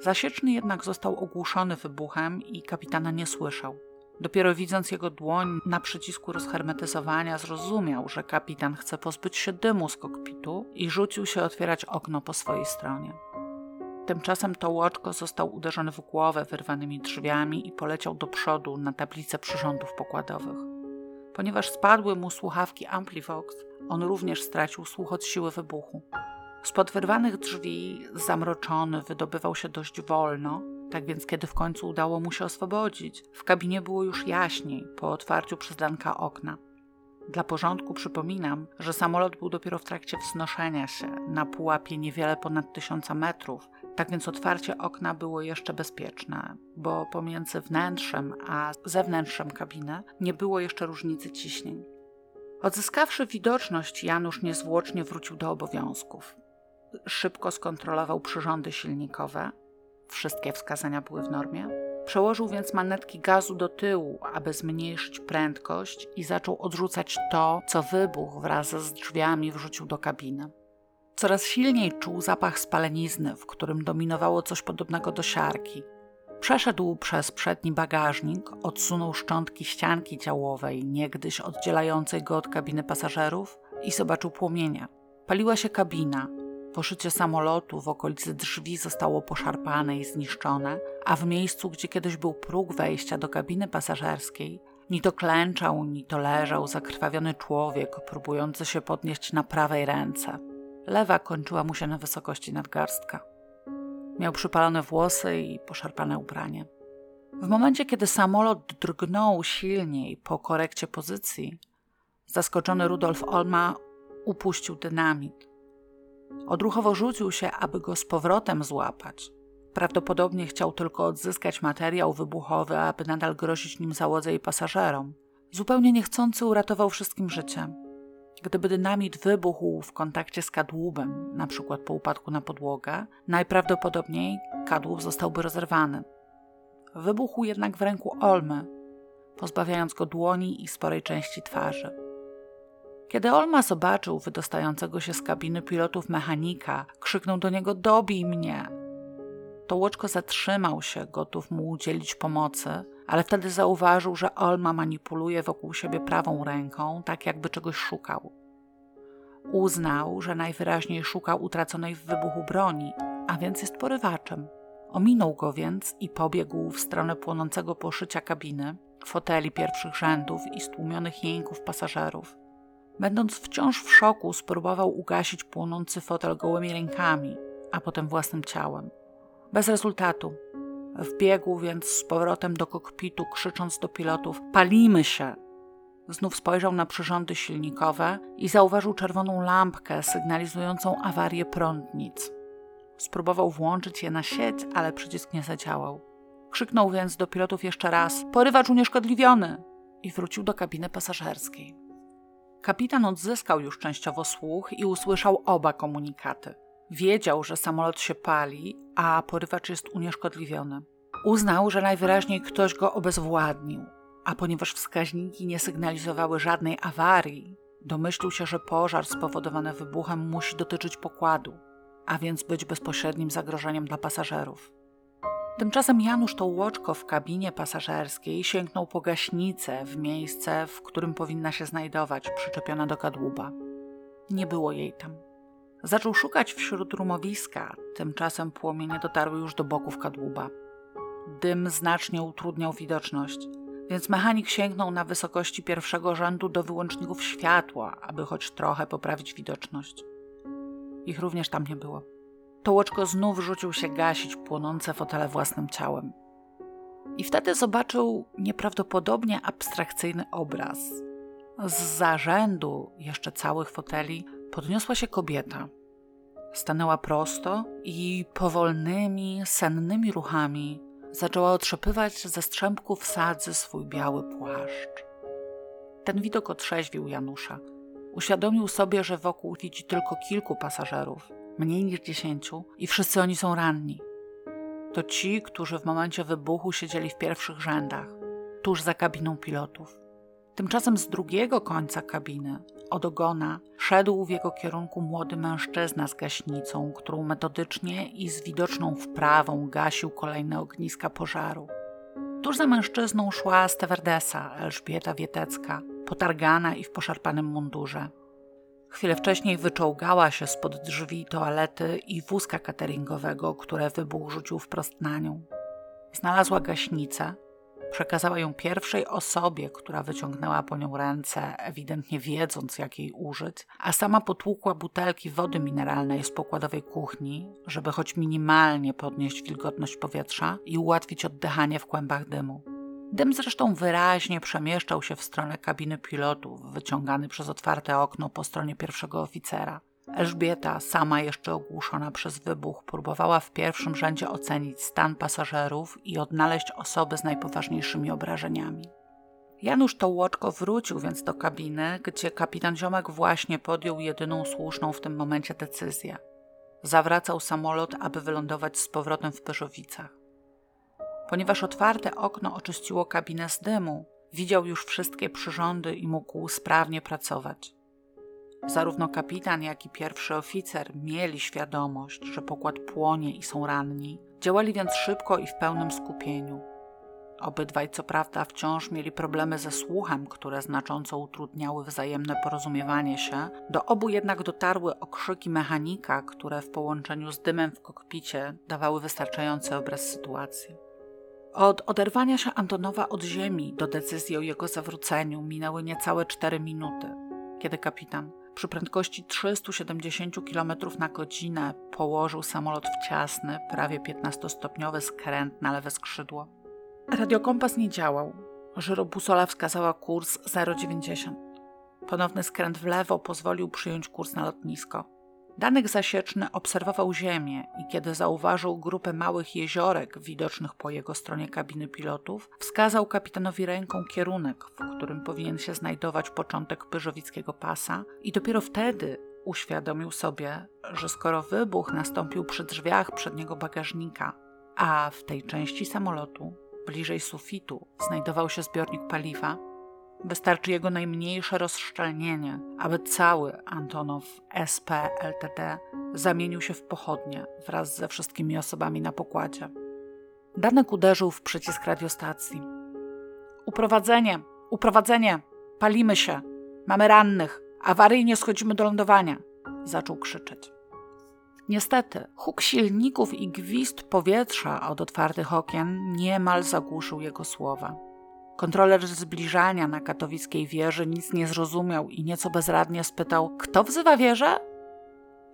A: Zasieczny jednak został ogłuszony wybuchem i kapitana nie słyszał. Dopiero widząc jego dłoń na przycisku rozhermetyzowania, zrozumiał, że kapitan chce pozbyć się dymu z kokpitu i rzucił się otwierać okno po swojej stronie. Tymczasem Tołoczko został uderzony w głowę wyrwanymi drzwiami i poleciał do przodu na tablicę przyrządów pokładowych. Ponieważ spadły mu słuchawki Amplivox, on również stracił słuch od siły wybuchu. Spod wyrwanych drzwi, zamroczony, wydobywał się dość wolno, tak więc kiedy w końcu udało mu się oswobodzić, w kabinie było już jaśniej po otwarciu przez Danka okna. Dla porządku przypominam, że samolot był dopiero w trakcie wznoszenia się na pułapie niewiele ponad tysiąca metrów, tak więc otwarcie okna było jeszcze bezpieczne, bo pomiędzy wnętrzem a zewnętrzem kabiny nie było jeszcze różnicy ciśnień. Odzyskawszy widoczność, Janusz niezwłocznie wrócił do obowiązków. Szybko skontrolował przyrządy silnikowe. Wszystkie wskazania były w normie. Przełożył więc manetki gazu do tyłu, aby zmniejszyć prędkość i zaczął odrzucać to, co wybuch wraz z drzwiami wrzucił do kabiny. Coraz silniej czuł zapach spalenizny, w którym dominowało coś podobnego do siarki. Przeszedł przez przedni bagażnik, odsunął szczątki ścianki działowej, niegdyś oddzielającej go od kabiny pasażerów, i zobaczył płomienia. Paliła się kabina. Poszycie samolotu w okolicy drzwi zostało poszarpane i zniszczone, a w miejscu, gdzie kiedyś był próg wejścia do kabiny pasażerskiej, ni to klęczał, ni to leżał zakrwawiony człowiek, próbujący się podnieść na prawej ręce. Lewa kończyła mu się na wysokości nadgarstka. Miał przypalone włosy i poszarpane ubranie. W momencie, kiedy samolot drgnął silniej po korekcie pozycji, zaskoczony Rudolf Olma upuścił dynamit. Odruchowo rzucił się, aby go z powrotem złapać. Prawdopodobnie chciał tylko odzyskać materiał wybuchowy, aby nadal grozić nim załodze i pasażerom. Zupełnie niechcący uratował wszystkim życiem. Gdyby dynamit wybuchł w kontakcie z kadłubem, na przykład po upadku na podłogę, najprawdopodobniej kadłub zostałby rozerwany. Wybuchł jednak w ręku Olmy, pozbawiając go dłoni i sporej części twarzy. Kiedy Olma zobaczył wydostającego się z kabiny pilotów mechanika, krzyknął do niego: Dobij mnie! To łoczko zatrzymał się, gotów mu udzielić pomocy, ale wtedy zauważył, że Olma manipuluje wokół siebie prawą ręką, tak jakby czegoś szukał. Uznał, że najwyraźniej szukał utraconej w wybuchu broni, a więc jest porywaczem. Ominął go więc i pobiegł w stronę płonącego poszycia kabiny, foteli pierwszych rzędów i stłumionych jęków pasażerów. Będąc wciąż w szoku, spróbował ugasić płonący fotel gołymi rękami, a potem własnym ciałem. Bez rezultatu. Wbiegł więc z powrotem do kokpitu, krzycząc do pilotów: Palimy się! Znów spojrzał na przyrządy silnikowe i zauważył czerwoną lampkę sygnalizującą awarię prądnic. Spróbował włączyć je na sieć, ale przycisk nie zadziałał. Krzyknął więc do pilotów jeszcze raz: Porywacz unieszkodliwiony! i wrócił do kabiny pasażerskiej. Kapitan odzyskał już częściowo słuch i usłyszał oba komunikaty. Wiedział, że samolot się pali, a porywacz jest unieszkodliwiony. Uznał, że najwyraźniej ktoś go obezwładnił, a ponieważ wskaźniki nie sygnalizowały żadnej awarii, domyślił się, że pożar spowodowany wybuchem musi dotyczyć pokładu, a więc być bezpośrednim zagrożeniem dla pasażerów. Tymczasem Janusz Tołoczko w kabinie pasażerskiej sięgnął po gaśnicę w miejsce, w którym powinna się znajdować, przyczepiona do kadłuba. Nie było jej tam. Zaczął szukać wśród rumowiska, tymczasem płomienie dotarły już do boków kadłuba. Dym znacznie utrudniał widoczność, więc mechanik sięgnął na wysokości pierwszego rzędu do wyłączników światła, aby choć trochę poprawić widoczność. Ich również tam nie było. Tołoczko znów rzucił się gasić płonące fotele własnym ciałem. I wtedy zobaczył nieprawdopodobnie abstrakcyjny obraz. Z zarzędu jeszcze całych foteli podniosła się kobieta. Stanęła prosto i powolnymi, sennymi ruchami zaczęła otrzepywać ze strzępków sadzy swój biały płaszcz. Ten widok otrzeźwił Janusza. Uświadomił sobie, że wokół widzi tylko kilku pasażerów, mniej niż dziesięciu, i wszyscy oni są ranni. To ci, którzy w momencie wybuchu siedzieli w pierwszych rzędach, tuż za kabiną pilotów. Tymczasem z drugiego końca kabiny, od ogona, szedł w jego kierunku młody mężczyzna z gaśnicą, którą metodycznie i z widoczną wprawą gasił kolejne ogniska pożaru. Tuż za mężczyzną szła stewardesa Elżbieta Wietecka, potargana i w poszarpanym mundurze. Chwilę wcześniej wyczołgała się spod drzwi toalety i wózka cateringowego, które wybuch rzucił wprost na nią. Znalazła gaśnicę, przekazała ją pierwszej osobie, która wyciągnęła po nią ręce, ewidentnie wiedząc, jak jej użyć, a sama potłukła butelki wody mineralnej z pokładowej kuchni, żeby choć minimalnie podnieść wilgotność powietrza i ułatwić oddychanie w kłębach dymu. Dym zresztą wyraźnie przemieszczał się w stronę kabiny pilotów, wyciągany przez otwarte okno po stronie pierwszego oficera. Elżbieta, sama jeszcze ogłuszona przez wybuch, próbowała w pierwszym rzędzie ocenić stan pasażerów i odnaleźć osoby z najpoważniejszymi obrażeniami. Janusz Tołoczko wrócił więc do kabiny, gdzie kapitan Ziomek właśnie podjął jedyną słuszną w tym momencie decyzję. Zawracał samolot, aby wylądować z powrotem w Pyrzowicach. Ponieważ otwarte okno oczyściło kabinę z dymu, widział już wszystkie przyrządy i mógł sprawnie pracować. Zarówno kapitan, jak i pierwszy oficer mieli świadomość, że pokład płonie i są ranni, działali więc szybko i w pełnym skupieniu. Obydwaj, co prawda, wciąż mieli problemy ze słuchem, które znacząco utrudniały wzajemne porozumiewanie się. Do obu jednak dotarły okrzyki mechanika, które w połączeniu z dymem w kokpicie dawały wystarczający obraz sytuacji. Od oderwania się Antonowa od ziemi do decyzji o jego zawróceniu minęły niecałe cztery minuty, kiedy kapitan przy prędkości 370 km na godzinę położył samolot w ciasny, prawie 15-stopniowy skręt na lewe skrzydło. Radiokompas nie działał. Żyrobusola wskazała kurs 0,90. Ponowny skręt w lewo pozwolił przyjąć kurs na lotnisko. Danych zasieczny obserwował Ziemię i kiedy zauważył grupę małych jeziorek widocznych po jego stronie kabiny pilotów, wskazał kapitanowi ręką kierunek, w którym powinien się znajdować początek pyżowickiego pasa i dopiero wtedy uświadomił sobie, że skoro wybuch nastąpił przy drzwiach przedniego bagażnika, a w tej części samolotu, bliżej sufitu, znajdował się zbiornik paliwa, Wystarczy jego najmniejsze rozszczelnienie, aby cały Antonow SP LTD zamienił się w pochodnie wraz ze wszystkimi osobami na pokładzie. Danek uderzył w przycisk radiostacji. Uprowadzenie! Uprowadzenie! Palimy się! Mamy rannych! Awaryjnie schodzimy do lądowania! Zaczął krzyczeć. Niestety, huk silników i gwizd powietrza od otwartych okien niemal zagłuszył jego słowa. Kontroler zbliżania na katowickiej wieży nic nie zrozumiał i nieco bezradnie spytał: Kto wzywa wieżę?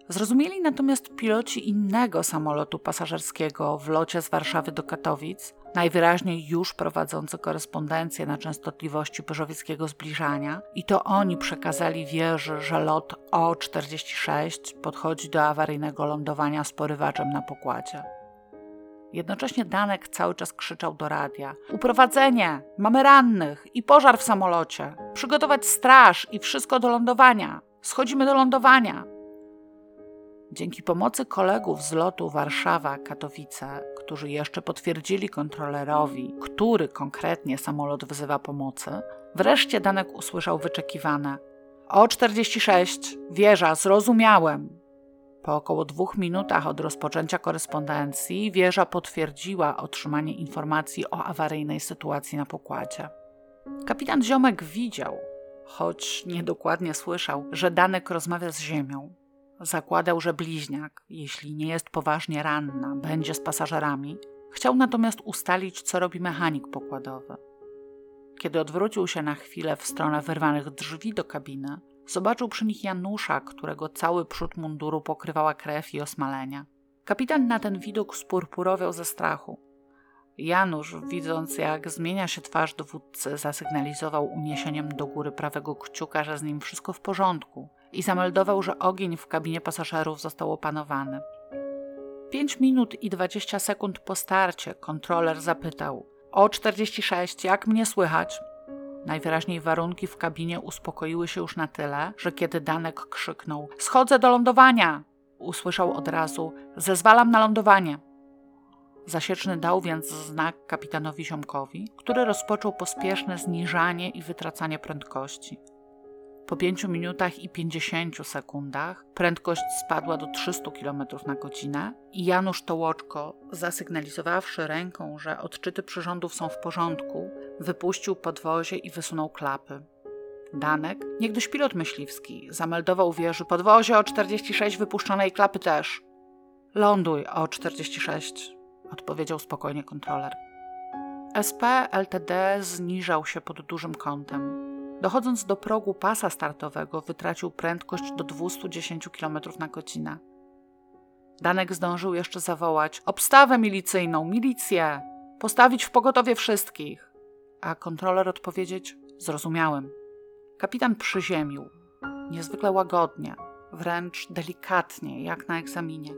A: Zrozumieli natomiast piloci innego samolotu pasażerskiego w locie z Warszawy do Katowic, najwyraźniej już prowadzący korespondencję na częstotliwości pyżowieckiego zbliżania, i to oni przekazali wieży, że lot O-46 podchodzi do awaryjnego lądowania z porywaczem na pokładzie. Jednocześnie Danek cały czas krzyczał do radia: Uprowadzenie! Mamy rannych i pożar w samolocie! Przygotować straż i wszystko do lądowania! Schodzimy do lądowania! Dzięki pomocy kolegów z lotu Warszawa-Katowice, którzy jeszcze potwierdzili kontrolerowi, który konkretnie samolot wzywa pomocy, wreszcie Danek usłyszał wyczekiwane: O 46, wieża, zrozumiałem. Po około dwóch minutach od rozpoczęcia korespondencji wieża potwierdziła otrzymanie informacji o awaryjnej sytuacji na pokładzie. Kapitan Ziomek widział, choć niedokładnie słyszał, że Danek rozmawia z Ziemią. Zakładał, że bliźniak, jeśli nie jest poważnie ranna, będzie z pasażerami. Chciał natomiast ustalić, co robi mechanik pokładowy. Kiedy odwrócił się na chwilę w stronę wyrwanych drzwi do kabiny, Zobaczył przy nich Janusza, którego cały przód munduru pokrywała krew i osmalenia. Kapitan na ten widok spurpurowiał ze strachu. Janusz, widząc jak zmienia się twarz dowódcy, zasygnalizował uniesieniem do góry prawego kciuka, że z nim wszystko w porządku i zameldował, że ogień w kabinie pasażerów został opanowany. Pięć minut i dwadzieścia sekund po starcie kontroler zapytał: O 46, jak mnie słychać? Najwyraźniej warunki w kabinie uspokoiły się już na tyle, że kiedy Danek krzyknął: Schodzę do lądowania! usłyszał od razu: Zezwalam na lądowanie. Zasieczny dał więc znak kapitanowi Ziomkowi, który rozpoczął pospieszne zniżanie i wytracanie prędkości. Po 5 minutach i 50 sekundach prędkość spadła do 300 km na godzinę i Janusz Tołoczko, zasygnalizowawszy ręką, że odczyty przyrządów są w porządku, wypuścił podwozie i wysunął klapy. Danek, niegdyś pilot myśliwski, zameldował wieży podwozie o 46 wypuszczonej klapy też. Ląduj o 46, odpowiedział spokojnie kontroler. SP LTD zniżał się pod dużym kątem. Dochodząc do progu pasa startowego, wytracił prędkość do 210 km na godzinę. Danek zdążył jeszcze zawołać: Obstawę milicyjną, milicję! Postawić w pogotowie wszystkich! A kontroler odpowiedzieć: Zrozumiałem. Kapitan przyziemił, niezwykle łagodnie, wręcz delikatnie, jak na egzaminie.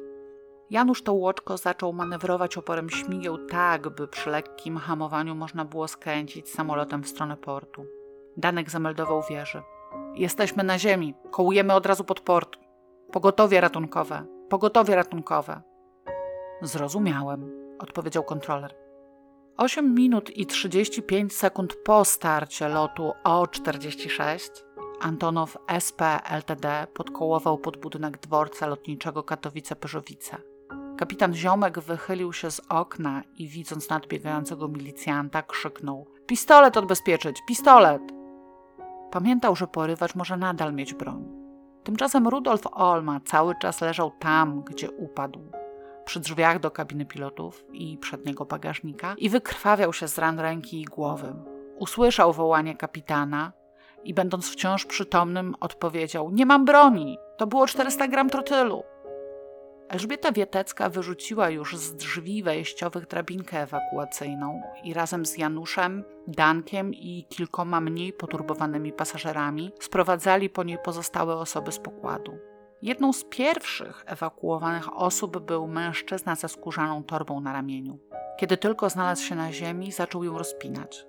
A: Janusz Tołoczko zaczął manewrować oporem śmigieł tak, by przy lekkim hamowaniu można było skręcić samolotem w stronę portu. Danek zameldował wieży. Jesteśmy na ziemi, kołujemy od razu pod port. Pogotowie ratunkowe, pogotowie ratunkowe. Zrozumiałem, odpowiedział kontroler. 8 minut i 35 sekund po starcie lotu O-46 Antonow SP LTD podkołował pod budynek dworca lotniczego Katowice-Pyrzowice. Kapitan Ziomek wychylił się z okna i widząc nadbiegającego milicjanta krzyknął: Pistolet odbezpieczyć, pistolet! Pamiętał, że porywacz może nadal mieć broń. Tymczasem Rudolf Olma cały czas leżał tam, gdzie upadł, przy drzwiach do kabiny pilotów i przedniego bagażnika i wykrwawiał się z ran ręki i głowy. Usłyszał wołanie kapitana i będąc wciąż przytomnym odpowiedział: Nie mam broni, to było 400 gram trotylu. Elżbieta Wietecka wyrzuciła już z drzwi wejściowych drabinkę ewakuacyjną i razem z Januszem, Dankiem i kilkoma mniej poturbowanymi pasażerami sprowadzali po niej pozostałe osoby z pokładu. Jedną z pierwszych ewakuowanych osób był mężczyzna ze skórzaną torbą na ramieniu. Kiedy tylko znalazł się na ziemi, zaczął ją rozpinać.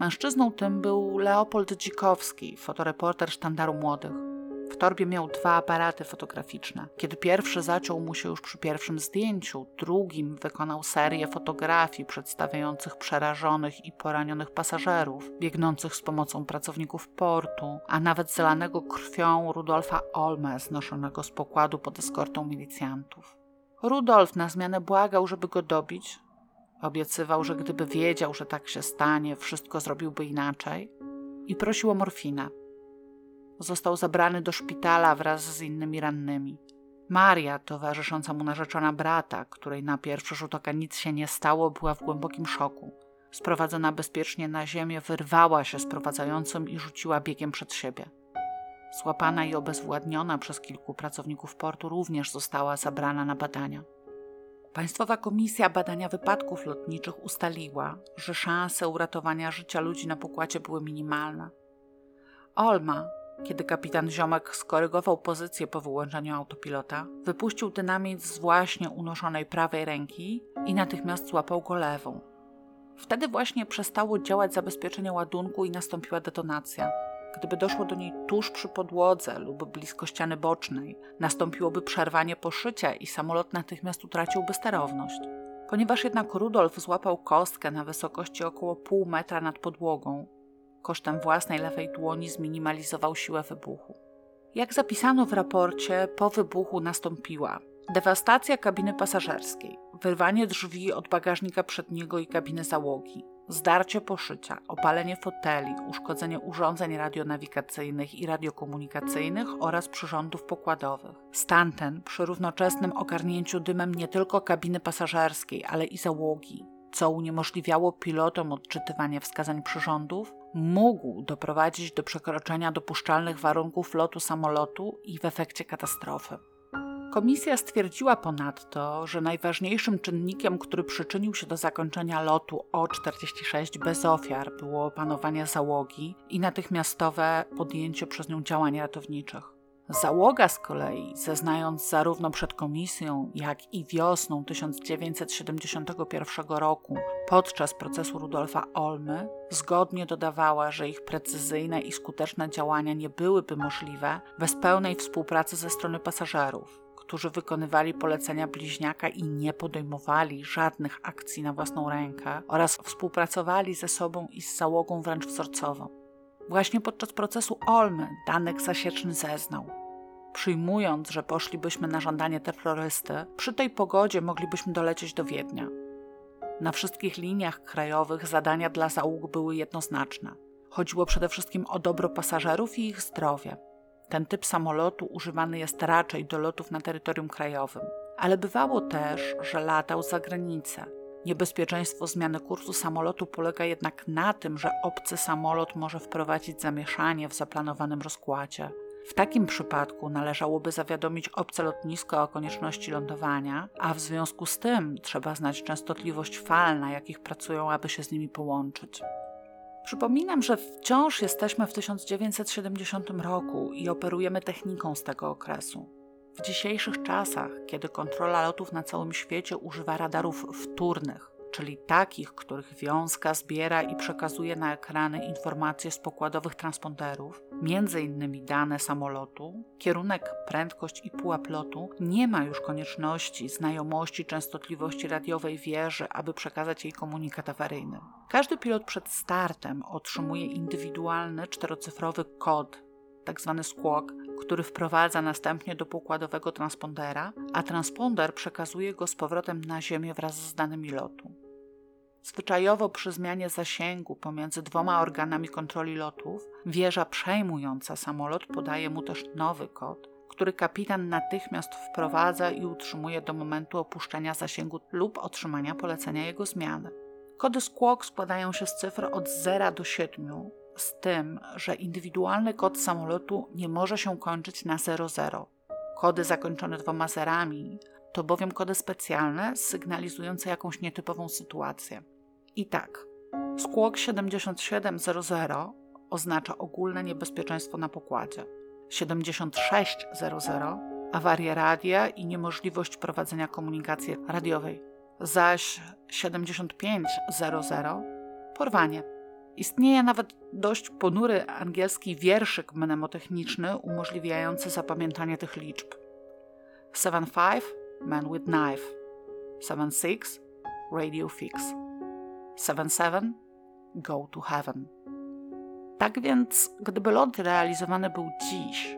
A: Mężczyzną tym był Leopold Dzikowski, fotoreporter Sztandaru Młodych. W torbie miał dwa aparaty fotograficzne. Kiedy pierwszy zaciął mu się już przy pierwszym zdjęciu, drugim wykonał serię fotografii przedstawiających przerażonych i poranionych pasażerów, biegnących z pomocą pracowników portu, a nawet zalanego krwią Rudolfa Olme, znoszonego z pokładu pod eskortą milicjantów. Rudolf na zmianę błagał, żeby go dobić. Obiecywał, że gdyby wiedział, że tak się stanie, wszystko zrobiłby inaczej i prosił o morfinę. Został zabrany do szpitala wraz z innymi rannymi. Maria, towarzysząca mu narzeczona brata, której na pierwszy rzut oka nic się nie stało, była w głębokim szoku. Sprowadzona bezpiecznie na ziemię, wyrwała się z prowadzającym i rzuciła biegiem przed siebie. złapana i obezwładniona przez kilku pracowników portu, również została zabrana na badania. Państwowa Komisja Badania Wypadków Lotniczych ustaliła, że szanse uratowania życia ludzi na pokładzie były minimalne. Olma, kiedy kapitan Ziomek skorygował pozycję po wyłączeniu autopilota, wypuścił dynamit z właśnie unoszonej prawej ręki i natychmiast złapał go lewą. Wtedy właśnie przestało działać zabezpieczenie ładunku i nastąpiła detonacja. Gdyby doszło do niej tuż przy podłodze lub blisko ściany bocznej, nastąpiłoby przerwanie poszycia i samolot natychmiast utraciłby sterowność. Ponieważ jednak Rudolf złapał kostkę na wysokości około pół metra nad podłogą, kosztem własnej lewej dłoni zminimalizował siłę wybuchu. Jak zapisano w raporcie, po wybuchu nastąpiła dewastacja kabiny pasażerskiej, wyrwanie drzwi od bagażnika przedniego i kabiny załogi, zdarcie poszycia, opalenie foteli, uszkodzenie urządzeń radionawigacyjnych i radiokomunikacyjnych oraz przyrządów pokładowych. Stan ten przy równoczesnym ogarnięciu dymem nie tylko kabiny pasażerskiej, ale i załogi, co uniemożliwiało pilotom odczytywanie wskazań przyrządów, mógł doprowadzić do przekroczenia dopuszczalnych warunków lotu samolotu i w efekcie katastrofy. Komisja stwierdziła ponadto, że najważniejszym czynnikiem, który przyczynił się do zakończenia lotu O-46 bez ofiar, było opanowanie załogi i natychmiastowe podjęcie przez nią działań ratowniczych. Załoga z kolei, zeznając zarówno przed komisją, jak i wiosną 1971 roku podczas procesu Rudolfa Olmy, zgodnie dodawała, że ich precyzyjne i skuteczne działania nie byłyby możliwe bez pełnej współpracy ze strony pasażerów którzy wykonywali polecenia bliźniaka i nie podejmowali żadnych akcji na własną rękę oraz współpracowali ze sobą i z załogą wręcz wzorcowo. Właśnie podczas procesu Olmy Danek Zasieczny zeznał. Przyjmując, że poszlibyśmy na żądanie terrorysty, przy tej pogodzie moglibyśmy dolecieć do Wiednia. Na wszystkich liniach krajowych zadania dla załóg były jednoznaczne. Chodziło przede wszystkim o dobro pasażerów i ich zdrowie. Ten typ samolotu używany jest raczej do lotów na terytorium krajowym, ale bywało też, że latał za granicę. Niebezpieczeństwo zmiany kursu samolotu polega jednak na tym, że obcy samolot może wprowadzić zamieszanie w zaplanowanym rozkładzie. W takim przypadku należałoby zawiadomić obce lotnisko o konieczności lądowania, a w związku z tym trzeba znać częstotliwość fal, na jakich pracują, aby się z nimi połączyć. Przypominam, że wciąż jesteśmy w 1970 roku i operujemy techniką z tego okresu. W dzisiejszych czasach, kiedy kontrola lotów na całym świecie używa radarów wtórnych, czyli takich, których wiązka zbiera i przekazuje na ekrany informacje z pokładowych transponderów, innymi dane samolotu, kierunek, prędkość i pułap lotu, nie ma już konieczności znajomości częstotliwości radiowej wieży, aby przekazać jej komunikat awaryjny. Każdy pilot przed startem otrzymuje indywidualny czterocyfrowy kod, tzw. Tak squawk, który wprowadza następnie do pokładowego transpondera, a transponder przekazuje go z powrotem na Ziemię wraz z danymi lotu. Zwyczajowo przy zmianie zasięgu pomiędzy dwoma organami kontroli lotów, wieża przejmująca samolot podaje mu też nowy kod, który kapitan natychmiast wprowadza i utrzymuje do momentu opuszczenia zasięgu lub otrzymania polecenia jego zmiany. Kody Squawk składają się z cyfr od 0 do 7, z tym, że indywidualny kod samolotu nie może się kończyć na 00. Kody zakończone dwoma zerami to bowiem kody specjalne sygnalizujące jakąś nietypową sytuację. I tak, Squawk 7700 oznacza ogólne niebezpieczeństwo na pokładzie. 7600 awarię radia i niemożliwość prowadzenia komunikacji radiowej. Zaś 7500 porwanie. Istnieje nawet dość ponury angielski wierszyk mnemotechniczny umożliwiający zapamiętanie tych liczb. 7-5 Man with Knife 7-6 Radio Fix 7-7 Go to Heaven. Tak więc, gdyby lot realizowany był dziś,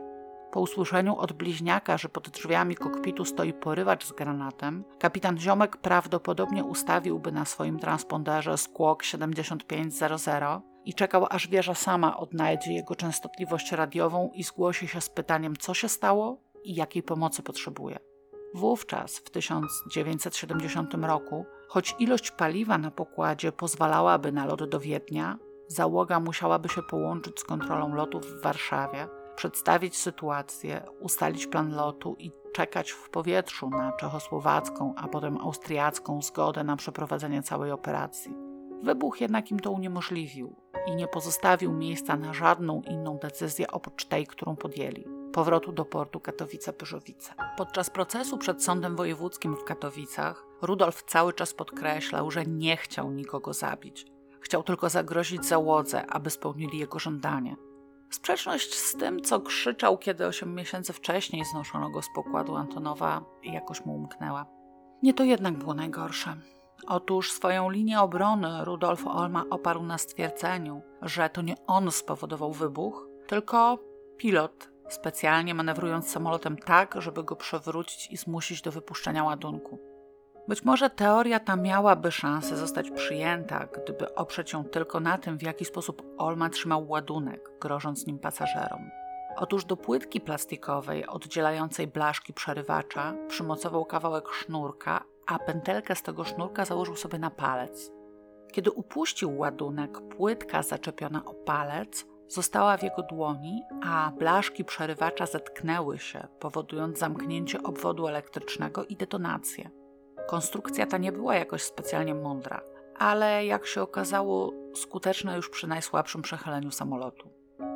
A: po usłyszeniu od bliźniaka, że pod drzwiami kokpitu stoi porywacz z granatem, kapitan Ziomek prawdopodobnie ustawiłby na swoim transponderze Squawk 7500 i czekał, aż wieża sama odnajdzie jego częstotliwość radiową i zgłosi się z pytaniem, co się stało i jakiej pomocy potrzebuje. Wówczas, w 1970 roku, choć ilość paliwa na pokładzie pozwalałaby na lot do Wiednia, załoga musiałaby się połączyć z kontrolą lotów w Warszawie przedstawić sytuację, ustalić plan lotu i czekać w powietrzu na czechosłowacką, a potem austriacką zgodę na przeprowadzenie całej operacji. Wybuch jednak im to uniemożliwił i nie pozostawił miejsca na żadną inną decyzję oprócz tej, którą podjęli powrotu do portu Katowice-Pyrzowice. Podczas procesu przed Sądem Wojewódzkim w Katowicach Rudolf cały czas podkreślał, że nie chciał nikogo zabić. Chciał tylko zagrozić załodze, aby spełnili jego żądanie. Sprzeczność z tym, co krzyczał, kiedy osiem miesięcy wcześniej znoszono go z pokładu Antonowa, jakoś mu umknęła. Nie to jednak było najgorsze. Otóż swoją linię obrony Rudolf Olma oparł na stwierdzeniu, że to nie on spowodował wybuch, tylko pilot, specjalnie manewrując samolotem tak, żeby go przewrócić i zmusić do wypuszczenia ładunku. Być może teoria ta miałaby szansę zostać przyjęta, gdyby oprzeć ją tylko na tym, w jaki sposób Olma trzymał ładunek, grożąc nim pasażerom. Otóż do płytki plastikowej oddzielającej blaszki przerywacza przymocował kawałek sznurka, a pętelkę z tego sznurka założył sobie na palec. Kiedy upuścił ładunek, płytka zaczepiona o palec została w jego dłoni, a blaszki przerywacza zetknęły się, powodując zamknięcie obwodu elektrycznego i detonację. Konstrukcja ta nie była jakoś specjalnie mądra, ale jak się okazało, skuteczna już przy najsłabszym przechyleniu samolotu.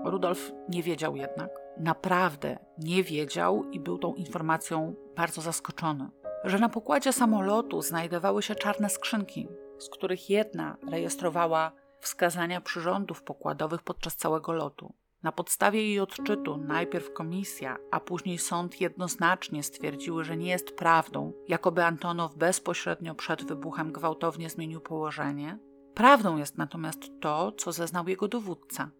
A: Rudolf nie wiedział jednak, naprawdę nie wiedział i był tą informacją bardzo zaskoczony, że na pokładzie samolotu znajdowały się czarne skrzynki, z których jedna rejestrowała wskazania przyrządów pokładowych podczas całego lotu. Na podstawie jej odczytu najpierw komisja, a później sąd jednoznacznie stwierdziły, że nie jest prawdą, jakoby Antonow bezpośrednio przed wybuchem gwałtownie zmienił położenie. Prawdą jest natomiast to, co zeznał jego dowódca,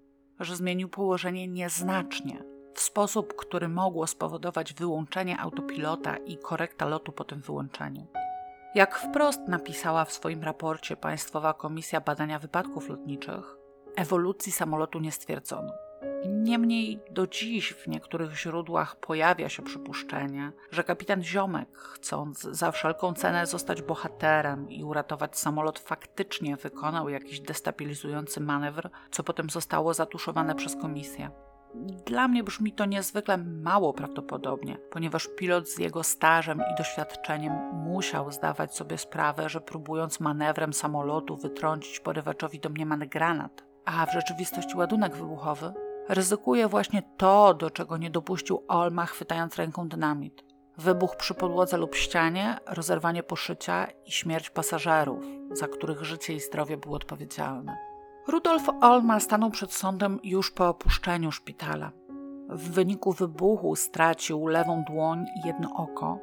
A: że zmienił położenie nieznacznie, w sposób, który mogło spowodować wyłączenie autopilota i korekta lotu po tym wyłączeniu. Jak wprost napisała w swoim raporcie Państwowa Komisja Badania Wypadków Lotniczych, ewolucji samolotu nie stwierdzono. Niemniej do dziś w niektórych źródłach pojawia się przypuszczenie, że kapitan Ziomek, chcąc za wszelką cenę zostać bohaterem i uratować samolot, faktycznie wykonał jakiś destabilizujący manewr, co potem zostało zatuszowane przez komisję. Dla mnie brzmi to niezwykle mało prawdopodobnie, ponieważ pilot z jego stażem i doświadczeniem musiał zdawać sobie sprawę, że próbując manewrem samolotu wytrącić porywaczowi domniemany granat, a w rzeczywistości ładunek wybuchowy, ryzykuje właśnie to, do czego nie dopuścił Olma, chwytając ręką dynamit. Wybuch przy podłodze lub ścianie, rozerwanie poszycia i śmierć pasażerów, za których życie i zdrowie były odpowiedzialne. Rudolf Olma stanął przed sądem już po opuszczeniu szpitala. W wyniku wybuchu stracił lewą dłoń i jedno oko.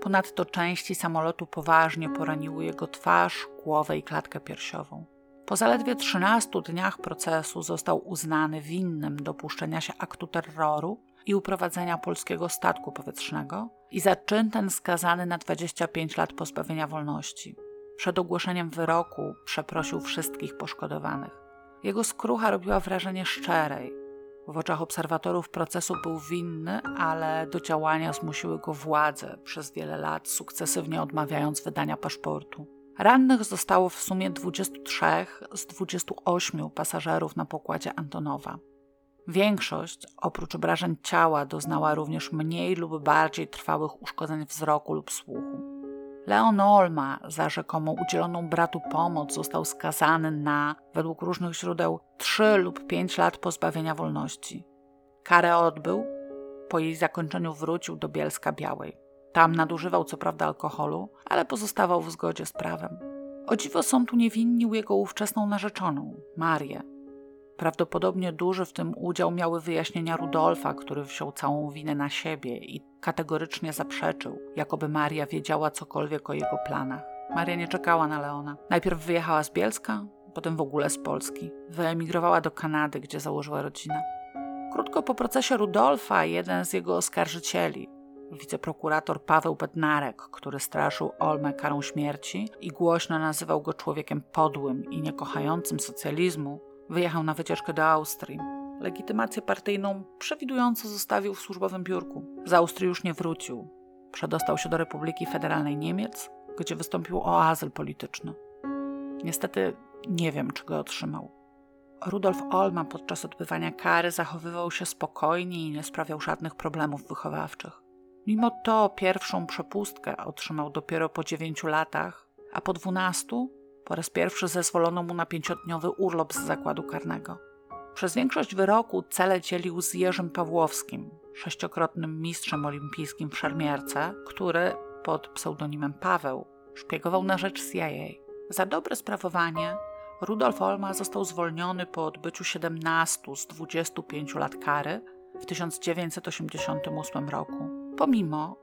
A: Ponadto części samolotu poważnie poraniły jego twarz, głowę i klatkę piersiową. Po zaledwie 13 dniach procesu został uznany winnym dopuszczenia się aktu terroru i uprowadzenia polskiego statku powietrznego i za czyn ten skazany na 25 lat pozbawienia wolności. Przed ogłoszeniem wyroku przeprosił wszystkich poszkodowanych. Jego skrucha robiła wrażenie szczerej. W oczach obserwatorów procesu był winny, ale do działania zmusiły go władze, przez wiele lat sukcesywnie odmawiając wydania paszportu. Rannych zostało w sumie 23 z 28 pasażerów na pokładzie Antonowa. Większość, oprócz obrażeń ciała, doznała również mniej lub bardziej trwałych uszkodzeń wzroku lub słuchu. Leon Olma za rzekomo udzieloną bratu pomoc został skazany na, według różnych źródeł, 3 lub 5 lat pozbawienia wolności. Karę odbył, po jej zakończeniu wrócił do Bielska Białej. Tam nadużywał co prawda alkoholu, ale pozostawał w zgodzie z prawem. O dziwo sąd uniewinnił jego ówczesną narzeczoną, Marię, Prawdopodobnie duży w tym udział miały wyjaśnienia Rudolfa, który wziął całą winę na siebie i kategorycznie zaprzeczył, jakoby Maria wiedziała cokolwiek o jego planach. Maria nie czekała na Leona. Najpierw wyjechała z Bielska, potem w ogóle z Polski. Wyemigrowała do Kanady, gdzie założyła rodzinę. Krótko po procesie Rudolfa jeden z jego oskarżycieli, wiceprokurator Paweł Bednarek, który straszył Olmę karą śmierci i głośno nazywał go człowiekiem podłym i niekochającym socjalizmu, Wyjechał na wycieczkę do Austrii. Legitymację partyjną przewidująco zostawił w służbowym biurku. Z Austrii już nie wrócił. Przedostał się do Republiki Federalnej Niemiec, gdzie wystąpił o azyl polityczny. Niestety nie wiem, czy go otrzymał. Rudolf Olma podczas odbywania kary zachowywał się spokojnie i nie sprawiał żadnych problemów wychowawczych. Mimo to pierwszą przepustkę otrzymał dopiero po dziewięciu latach, a po dwunastu po raz pierwszy zezwolono mu na pięciodniowy urlop z zakładu karnego. Przez większość wyroku cele dzielił z Jerzym Pawłowskim, sześciokrotnym mistrzem olimpijskim w szermierce, który pod pseudonimem Paweł szpiegował na rzecz CIA. Za dobre sprawowanie Rudolf Olma został zwolniony po odbyciu 17 z 25 lat kary w 1988 roku, pomimo,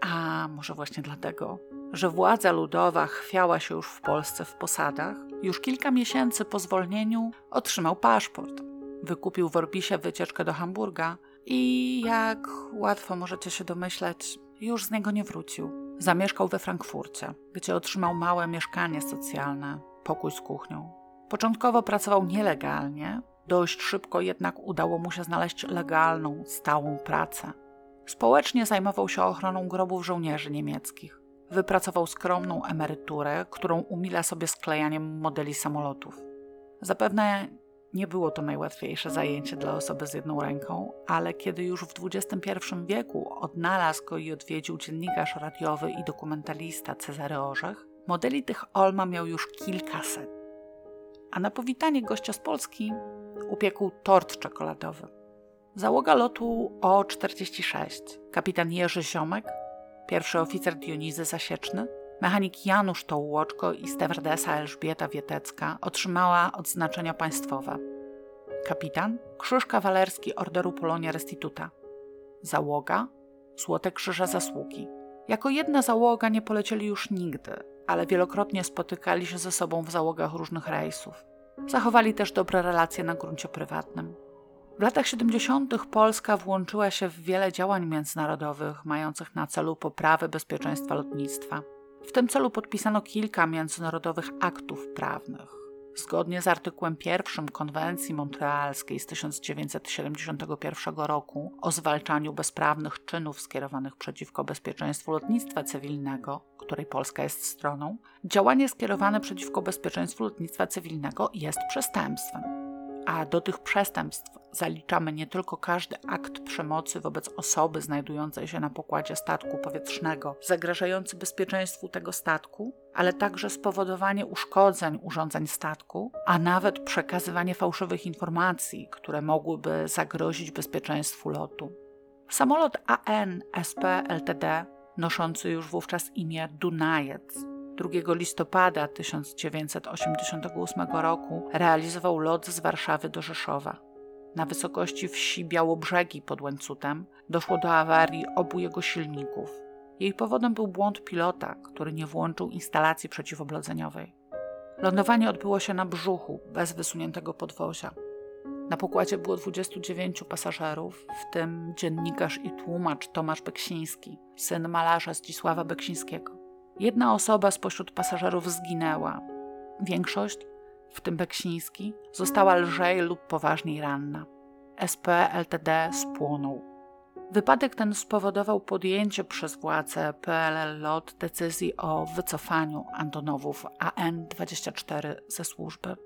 A: a może właśnie dlatego, że władza ludowa chwiała się już w Polsce w posadach, już kilka miesięcy po zwolnieniu otrzymał paszport. Wykupił w Orbisie wycieczkę do Hamburga i, jak łatwo możecie się domyśleć, już z niego nie wrócił. Zamieszkał we Frankfurcie, gdzie otrzymał małe mieszkanie socjalne, pokój z kuchnią. Początkowo pracował nielegalnie, dość szybko jednak udało mu się znaleźć legalną, stałą pracę. Społecznie zajmował się ochroną grobów żołnierzy niemieckich. Wypracował skromną emeryturę, którą umila sobie sklejaniem modeli samolotów. Zapewne nie było to najłatwiejsze zajęcie dla osoby z jedną ręką, ale kiedy już w XXI wieku odnalazł go i odwiedził dziennikarz radiowy i dokumentalista Cezary Orzech, modeli tych Olma miał już kilkaset. A na powitanie gościa z Polski upiekł tort czekoladowy. Załoga lotu O-46, kapitan Jerzy Ziomek, pierwszy oficer Dionizy Zasieczny, mechanik Janusz Tołłoczko i stewardesa Elżbieta Wietecka otrzymała odznaczenia państwowe. Kapitan Krzyż Kawalerski Orderu Polonia Restituta. Załoga Złote Krzyże Zasługi. Jako jedna załoga nie polecieli już nigdy, ale wielokrotnie spotykali się ze sobą w załogach różnych rejsów. Zachowali też dobre relacje na gruncie prywatnym. W latach 70. Polska włączyła się w wiele działań międzynarodowych mających na celu poprawę bezpieczeństwa lotnictwa. W tym celu podpisano kilka międzynarodowych aktów prawnych. Zgodnie z artykułem 1 konwencji montrealskiej z 1971 roku o zwalczaniu bezprawnych czynów skierowanych przeciwko bezpieczeństwu lotnictwa cywilnego, której Polska jest stroną, działanie skierowane przeciwko bezpieczeństwu lotnictwa cywilnego jest przestępstwem a do tych przestępstw zaliczamy nie tylko każdy akt przemocy wobec osoby znajdującej się na pokładzie statku powietrznego, zagrażający bezpieczeństwu tego statku, ale także spowodowanie uszkodzeń urządzeń statku, a nawet przekazywanie fałszywych informacji, które mogłyby zagrozić bezpieczeństwu lotu. Samolot AN SP LTD, noszący już wówczas imię Dunajec, 2 listopada 1988 roku realizował lot z Warszawy do Rzeszowa. Na wysokości wsi Białobrzegi pod Łańcutem doszło do awarii obu jego silników. Jej powodem był błąd pilota, który nie włączył instalacji przeciwoblodzeniowej. Lądowanie odbyło się na brzuchu, bez wysuniętego podwozia. Na pokładzie było 29 pasażerów, w tym dziennikarz i tłumacz Tomasz Beksiński, syn malarza Zdzisława Beksińskiego. Jedna osoba spośród pasażerów zginęła. Większość, w tym Beksiński, została lżej lub poważniej ranna. SP LTD spłonął. Wypadek ten spowodował podjęcie przez władze PLL LOT decyzji o wycofaniu Antonowów AN-24 ze służby.